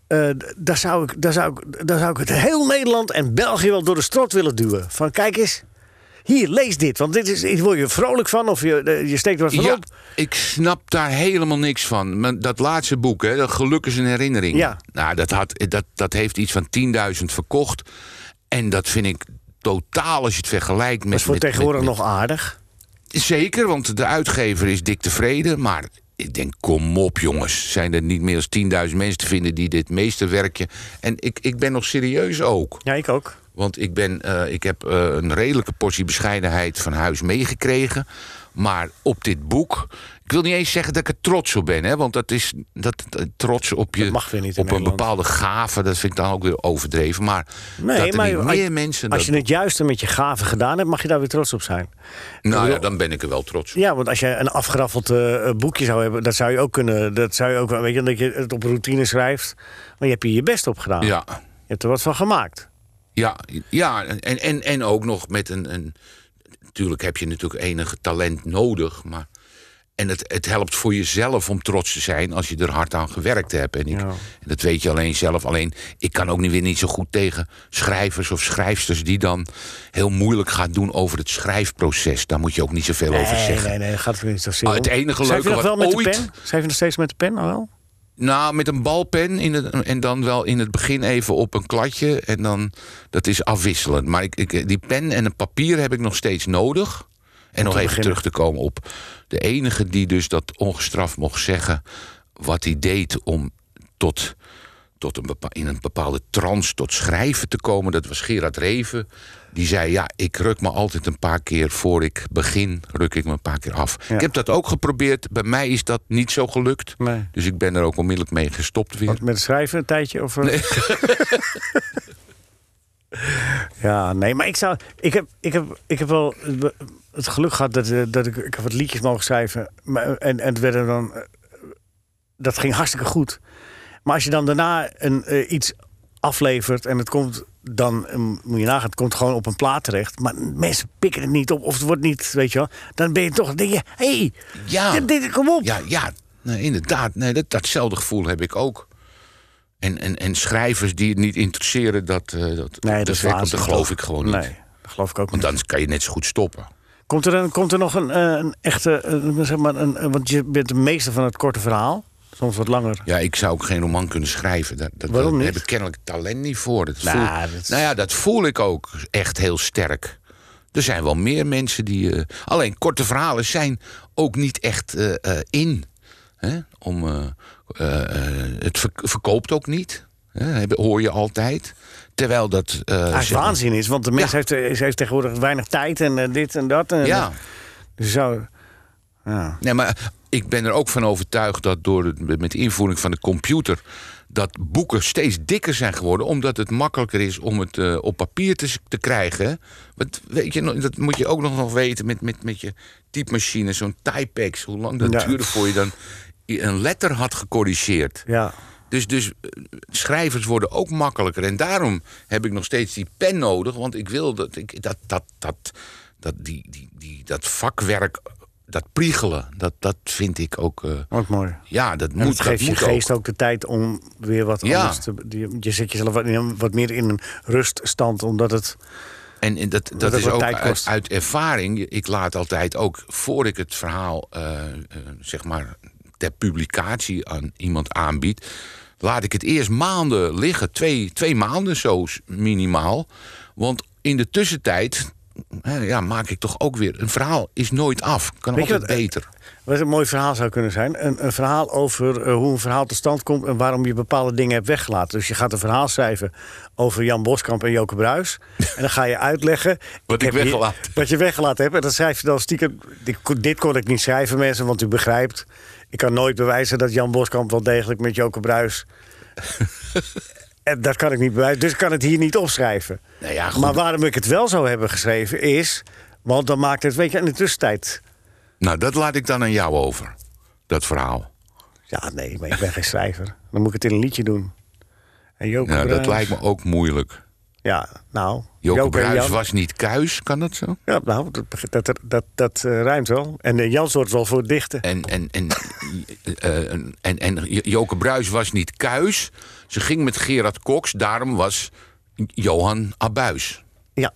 d- daar, zou ik, daar, zou ik, daar zou ik het heel Nederland en België wel door de strot willen duwen. Van kijk eens, hier, lees dit. Want dit is, hier word je vrolijk van of je, eh, je steekt wat van Ja, op. ik snap daar helemaal niks van. Dat laatste boek, hè, dat Geluk is een herinnering. Ja. Nou, dat, had, dat, dat heeft iets van 10.000 verkocht. En dat vind ik totaal, als je het vergelijkt met... Dat is voor met- tegenwoordig met- met- nog aardig. Zeker, want de uitgever is dik tevreden. Maar ik denk, kom op jongens. Zijn er niet meer dan 10.000 mensen te vinden die dit meesterwerkje... En ik, ik ben nog serieus ook. Ja, ik ook. Want ik, ben, eh, ik heb eh, een redelijke portie bescheidenheid van huis meegekregen. Maar op dit boek. Ik wil niet eens zeggen dat ik er trots op ben. Hè, want dat is dat, dat- trots op je. Dat mag weer niet in op een Nederland. bepaalde gave. Dat vind ik dan ook weer overdreven. Maar Nee, dat er maar niet als- meer mensen. Als je het juiste met je gaven gedaan hebt, mag je daar weer trots op zijn. nou ja, dan ben ik er wel trots op. Ja, want als je een afgeraffeld eh, boekje zou hebben, dat zou je ook kunnen. Dat zou je ook, wel- weet je, dat je het op routine schrijft. Maar je hebt hier je best op gedaan. Ja, Je hebt er wat van gemaakt. Ja, ja en, en, en ook nog met een, een. Natuurlijk heb je natuurlijk enige talent nodig. Maar. En het, het helpt voor jezelf om trots te zijn als je er hard aan gewerkt hebt. En, ik, Ja. en dat weet je alleen zelf. Alleen, ik kan ook niet weer niet zo goed tegen schrijvers of schrijfsters die dan heel moeilijk gaan doen over het schrijfproces. Daar moet je ook niet zoveel over zeggen. nee, nee, gaat weer niet zo Ah, het enige Schrijf je leuke nog wel wat met ooit- de pen? Schrijf je nog steeds met de pen al wel? Nou, met een balpen in het, en dan wel in het begin even op een kladje. En dan, dat is afwisselend. Maar ik, ik, die pen en een papier heb ik nog steeds nodig. En nog even beginnen. terug te komen op de enige die dus dat ongestraft mocht zeggen... wat hij deed om tot, tot een in een bepaalde trance tot schrijven te komen... dat was Gerard Reven. Die zei, ja, ik ruk me altijd een paar keer voor ik begin... ruk ik me een paar keer af. Ja. Ik heb dat ook geprobeerd. Bij mij is dat niet zo gelukt. Nee. Dus ik ben er ook onmiddellijk mee gestopt weer. Wat, met schrijven een tijdje? Of, eh? ja, nee, maar ik zou. Ik heb, ik heb, ik heb wel het geluk gehad dat, eh, dat ik, ik heb wat liedjes mogen schrijven. Maar, en, en het werden dan. eh, Dat ging hartstikke goed. Maar als je dan daarna een, eh, iets aflevert en het komt dan, eh, moet je nagaan, het komt gewoon op een plaat terecht. Maar mensen pikken het niet op of het wordt niet, weet je wel. Dan ben je toch, denk je, hé, hey, Ja. dit, dit, kom op. Ja, ja nee, inderdaad. Nee, dat, datzelfde gevoel heb ik ook. En, en, en schrijvers die het niet interesseren, dat, eh dat, nee, dat, geloof ik gewoon niet. Nee, dat geloof ik ook Want niet. dan kan je net zo goed stoppen. Komt er, een, komt er nog een, een echte, zeg maar, een- want je bent de meester van het korte verhaal. Soms wat langer. Ja, ik zou ook geen roman kunnen schrijven. Dat, dat, Waarom daar niet? heb ik kennelijk talent niet voor. Dat Nou, voel, dat Nou ja, dat voel ik ook echt heel sterk. Er zijn wel meer mensen die. eh, alleen korte verhalen zijn ook niet echt eh, eh, in. Hè? Om, het ver- verkoopt ook niet. Hè? Hoor je altijd. Terwijl dat. Eigenlijk maar- waanzin is, want de mens Ja. heeft, ze heeft tegenwoordig weinig tijd en dit en dat. En, Ja. Dus zo. Ja. Nee, maar ik ben er ook van overtuigd dat door het, met de invoering van de computer. dat boeken steeds dikker zijn geworden. omdat het makkelijker is om het eh, op papier te, te krijgen. Want weet je, dat moet je ook nog, weten met, met, met je typemachine, zo'n typex. Hoe lang dat Ja. duurde voor je dan een letter had gecorrigeerd. ja. Dus, dus eh, schrijvers worden ook makkelijker. En daarom heb ik nog steeds die pen nodig. Want ik wil dat, ik, dat, dat, dat, dat, die, die, die, dat vakwerk, dat priegelen, dat, dat vind ik ook. eh, Ook mooi. ja, dat En moet, dat geeft je moet geest ook. ook. de tijd om weer wat Ja. anders te... die- Je zet jezelf wat, in- wat meer in een ruststand, omdat het... En, en dat, dat is ook uit, ervaring. Ik laat altijd ook, voor ik het verhaal eh, eh, zeg maar ter publicatie aan iemand aanbied, laat ik het eerst maanden liggen. Twee, twee maanden zo minimaal. Want in de tussentijd ja, maak ik toch ook weer. Een verhaal is nooit af. Kan altijd wat, eh, beter. Wat een mooi verhaal zou kunnen zijn. Een, een verhaal over eh, hoe een verhaal tot stand komt en waarom je bepaalde dingen hebt weggelaten. Dus je gaat een verhaal schrijven over Jan Boskamp en Joke Bruis. en dan ga je uitleggen. Wat ik heb weggelaten. Wat je weggelaten hebt. En dan schrijf je dan stiekem. Dit, dit kon ik niet schrijven, mensen, want u begrijpt. Ik kan nooit bewijzen dat Jan Boskamp wel degelijk met Joke Bruis. dat kan ik niet bewijzen. Dus ik kan het hier niet opschrijven. Nou ja, goed. maar waarom ik het wel zou hebben geschreven is. Want dan maakt het, weet je, in de tussentijd. Nou, dat laat ik dan aan jou over. Dat verhaal. Ja, nee, maar ik ben geen schrijver. Dan moet ik het in een liedje doen. En Joke Nou, dat lijkt me ook moeilijk. Ja, nou. Joke, en Bruis was niet kuis, kan dat zo? Ja, nou, dat, dat, dat, dat eh, rijmt wel. En eh, Jan zorgt wel voor het dichten. En, en, en, eh, en, en, en Joke Bruis was niet kuis. Ze ging met Gerard Cox, daarom was Johan Abuis. Ja.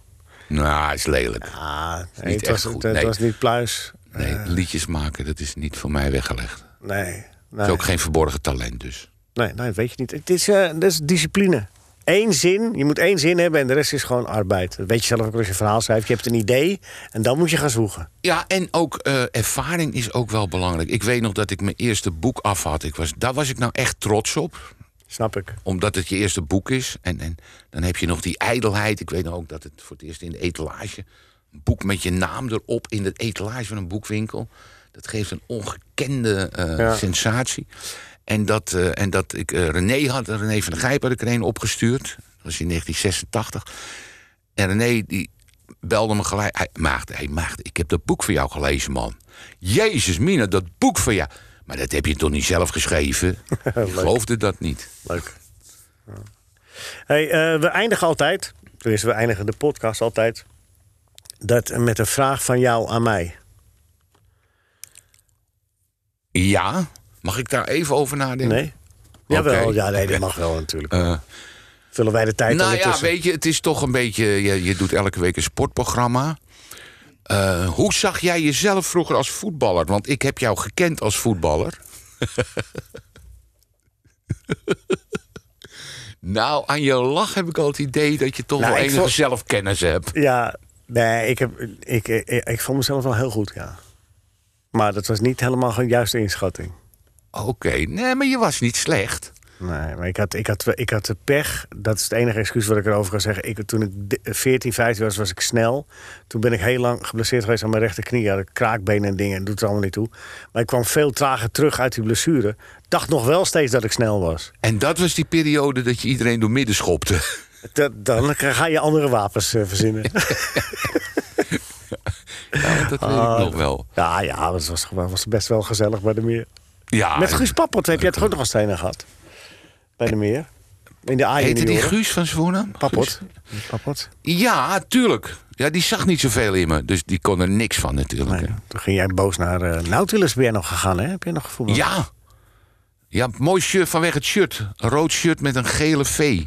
Nou, is lelijk. Nee, niet het, echt was, goed, het, nee. was niet pluis. Nee, liedjes maken, dat is niet voor mij weggelegd. Nee. Nee, is ook geen verborgen talent dus. nee, nee, weet je niet. Het is, dat is discipline. Eén zin, je moet één zin hebben en de rest is gewoon arbeid. Dat weet je zelf ook als je een verhaal schrijft. Je hebt een idee en dan moet je gaan zwoegen. Ja, en ook eh, ervaring is ook wel belangrijk. Ik weet nog dat ik mijn eerste boek af had. Ik was, daar was ik nou echt trots op. Snap ik. Omdat het je eerste boek is. En, en dan heb je nog die ijdelheid. Ik weet nog ook dat het voor het eerst in de etalage... een boek met je naam erop in de etalage van een boekwinkel. Dat geeft een ongekende eh, Ja. sensatie. En dat, eh, en dat ik eh, René had, René van der Gijp had ik er een opgestuurd. Dat was in 1986. En René die belde me gelijk. Hij, Maagd, hey, Maagd, ik heb dat boek van jou gelezen, man. Jezus, Mina, dat boek van jou. Maar dat heb je toch niet zelf geschreven? Ik geloofde dat niet. Leuk. Ja. Hey, eh, we eindigen altijd, tenminste we eindigen de podcast altijd... Dat, met een vraag van jou aan mij. Ja, mag ik daar even over nadenken? Nee? Jawel, ja, nee, dat mag wel natuurlijk. Eh, Vullen wij de tijd nou ja, weet je, het is toch een beetje. Je, je doet elke week een sportprogramma. Eh, hoe zag jij jezelf vroeger als voetballer? Want ik heb jou gekend als voetballer. nou, aan je lach heb ik al het idee dat je toch Nou, wel enige vond- zelfkennis hebt. Ja, nee, ik, heb, ik, ik, ik, vond mezelf wel heel goed, ja. Maar dat was niet helemaal een juiste inschatting. Oké, nee, maar je was niet slecht. Nee, maar ik had, ik, had, ik had de pech. Dat is het enige excuus wat ik erover kan zeggen. Ik, toen ik de- 14, 15 was, was ik snel. Toen ben ik heel lang geblesseerd geweest aan mijn rechterknie. Ik kraakbenen en dingen. Dat doet er allemaal niet toe. Maar ik kwam veel trager terug uit die blessure. Dacht nog wel steeds dat ik snel was. En dat was die periode dat je iedereen door midden schopte. Dat, dan ga je andere wapens eh, verzinnen. Ja, dat weet ik nog wel. ja, ja, het was, was best wel gezellig bij de meer. Ja, Met Guus Pappert heb jij toch ook nog als trainer gehad? Bij de meer? In de Heette die Guus van Zwoenen? Pappert. Pappert. Ja, tuurlijk. Ja, die zag niet zoveel in me. Dus die kon er niks van natuurlijk. Nee, toen ging jij boos naar uh, Nautilus. Jij nog gegaan, hè? Heb je nog gevoeld? Ja. Ja, mooi shirt vanwege het shirt. Een rood shirt met een gele V.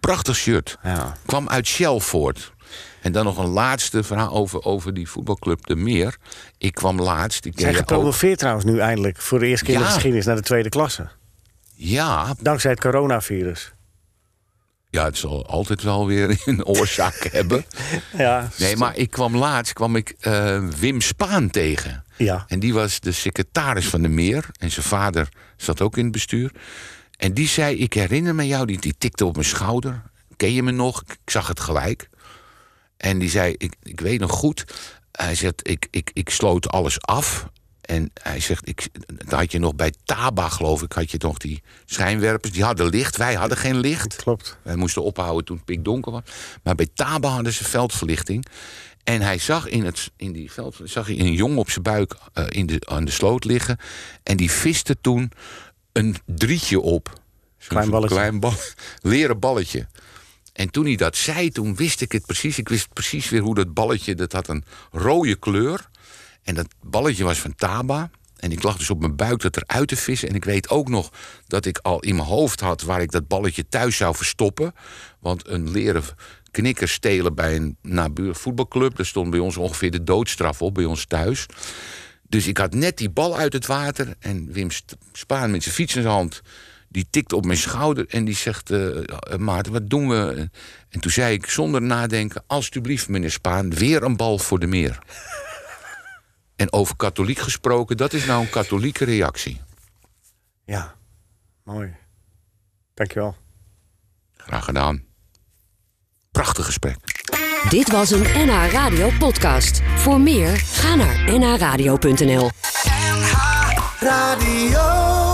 Prachtig shirt. Ja. Kwam uit Shell voort. En dan nog een laatste verhaal over, over die voetbalclub De Meer. Ik kwam laatst. Ik Zijn ook. gepromoveerd trouwens nu eindelijk. Voor de eerste keer in de geschiedenis naar de tweede klasse. Ja, Dankzij het coronavirus. ja, het zal altijd wel weer een oorzaak hebben. Ja. Nee, maar ik kwam laatst kwam ik eh, Wim Spaan tegen. Ja. En die was de secretaris van de Meer. En zijn vader zat ook in het bestuur. En die zei, ik herinner me jou, die, die tikte op mijn schouder. Ken je me nog? Ik zag het gelijk. En die zei, ik, ik weet nog goed. Hij zegt, ik, ik, ik sloot alles af. En hij zegt, ik, dan had je nog bij Taba, geloof ik, had je nog die schijnwerpers. Die hadden licht, wij hadden geen licht. Klopt. Wij moesten ophouden toen het pikdonker was. Maar bij Taba hadden ze veldverlichting. En hij zag in, het, in die veld, zag hij een jongen op zijn buik eh, in de, aan de sloot liggen. En die viste toen een drietje op. Klein balletje. klein bal, leren balletje. En toen hij dat zei, toen wist ik het precies. Ik wist precies weer hoe dat balletje, dat had een rode kleur. En dat balletje was van Taba. En ik lag dus op mijn buik dat eruit te vissen. En ik weet ook nog dat ik al in mijn hoofd had waar ik dat balletje thuis zou verstoppen. Want een leren knikker stelen bij een nabuur voetbalclub. Daar stond bij ons ongeveer de doodstraf op, bij ons thuis. Dus ik had net die bal uit het water. En Wim Spaan met zijn fiets in hand. Die tikt op mijn schouder en die zegt... eh, eh, Maarten, wat doen we? En toen zei ik zonder nadenken... Alsjeblieft, meneer Spaan, weer een bal voor de meer. en over katholiek gesproken, dat is nou een katholieke reactie. Ja. Mooi. Dankjewel. Graag gedaan. Prachtig gesprek. Dit was een NH Radio podcast. Voor meer, ga naar nhradio.nl. Radio.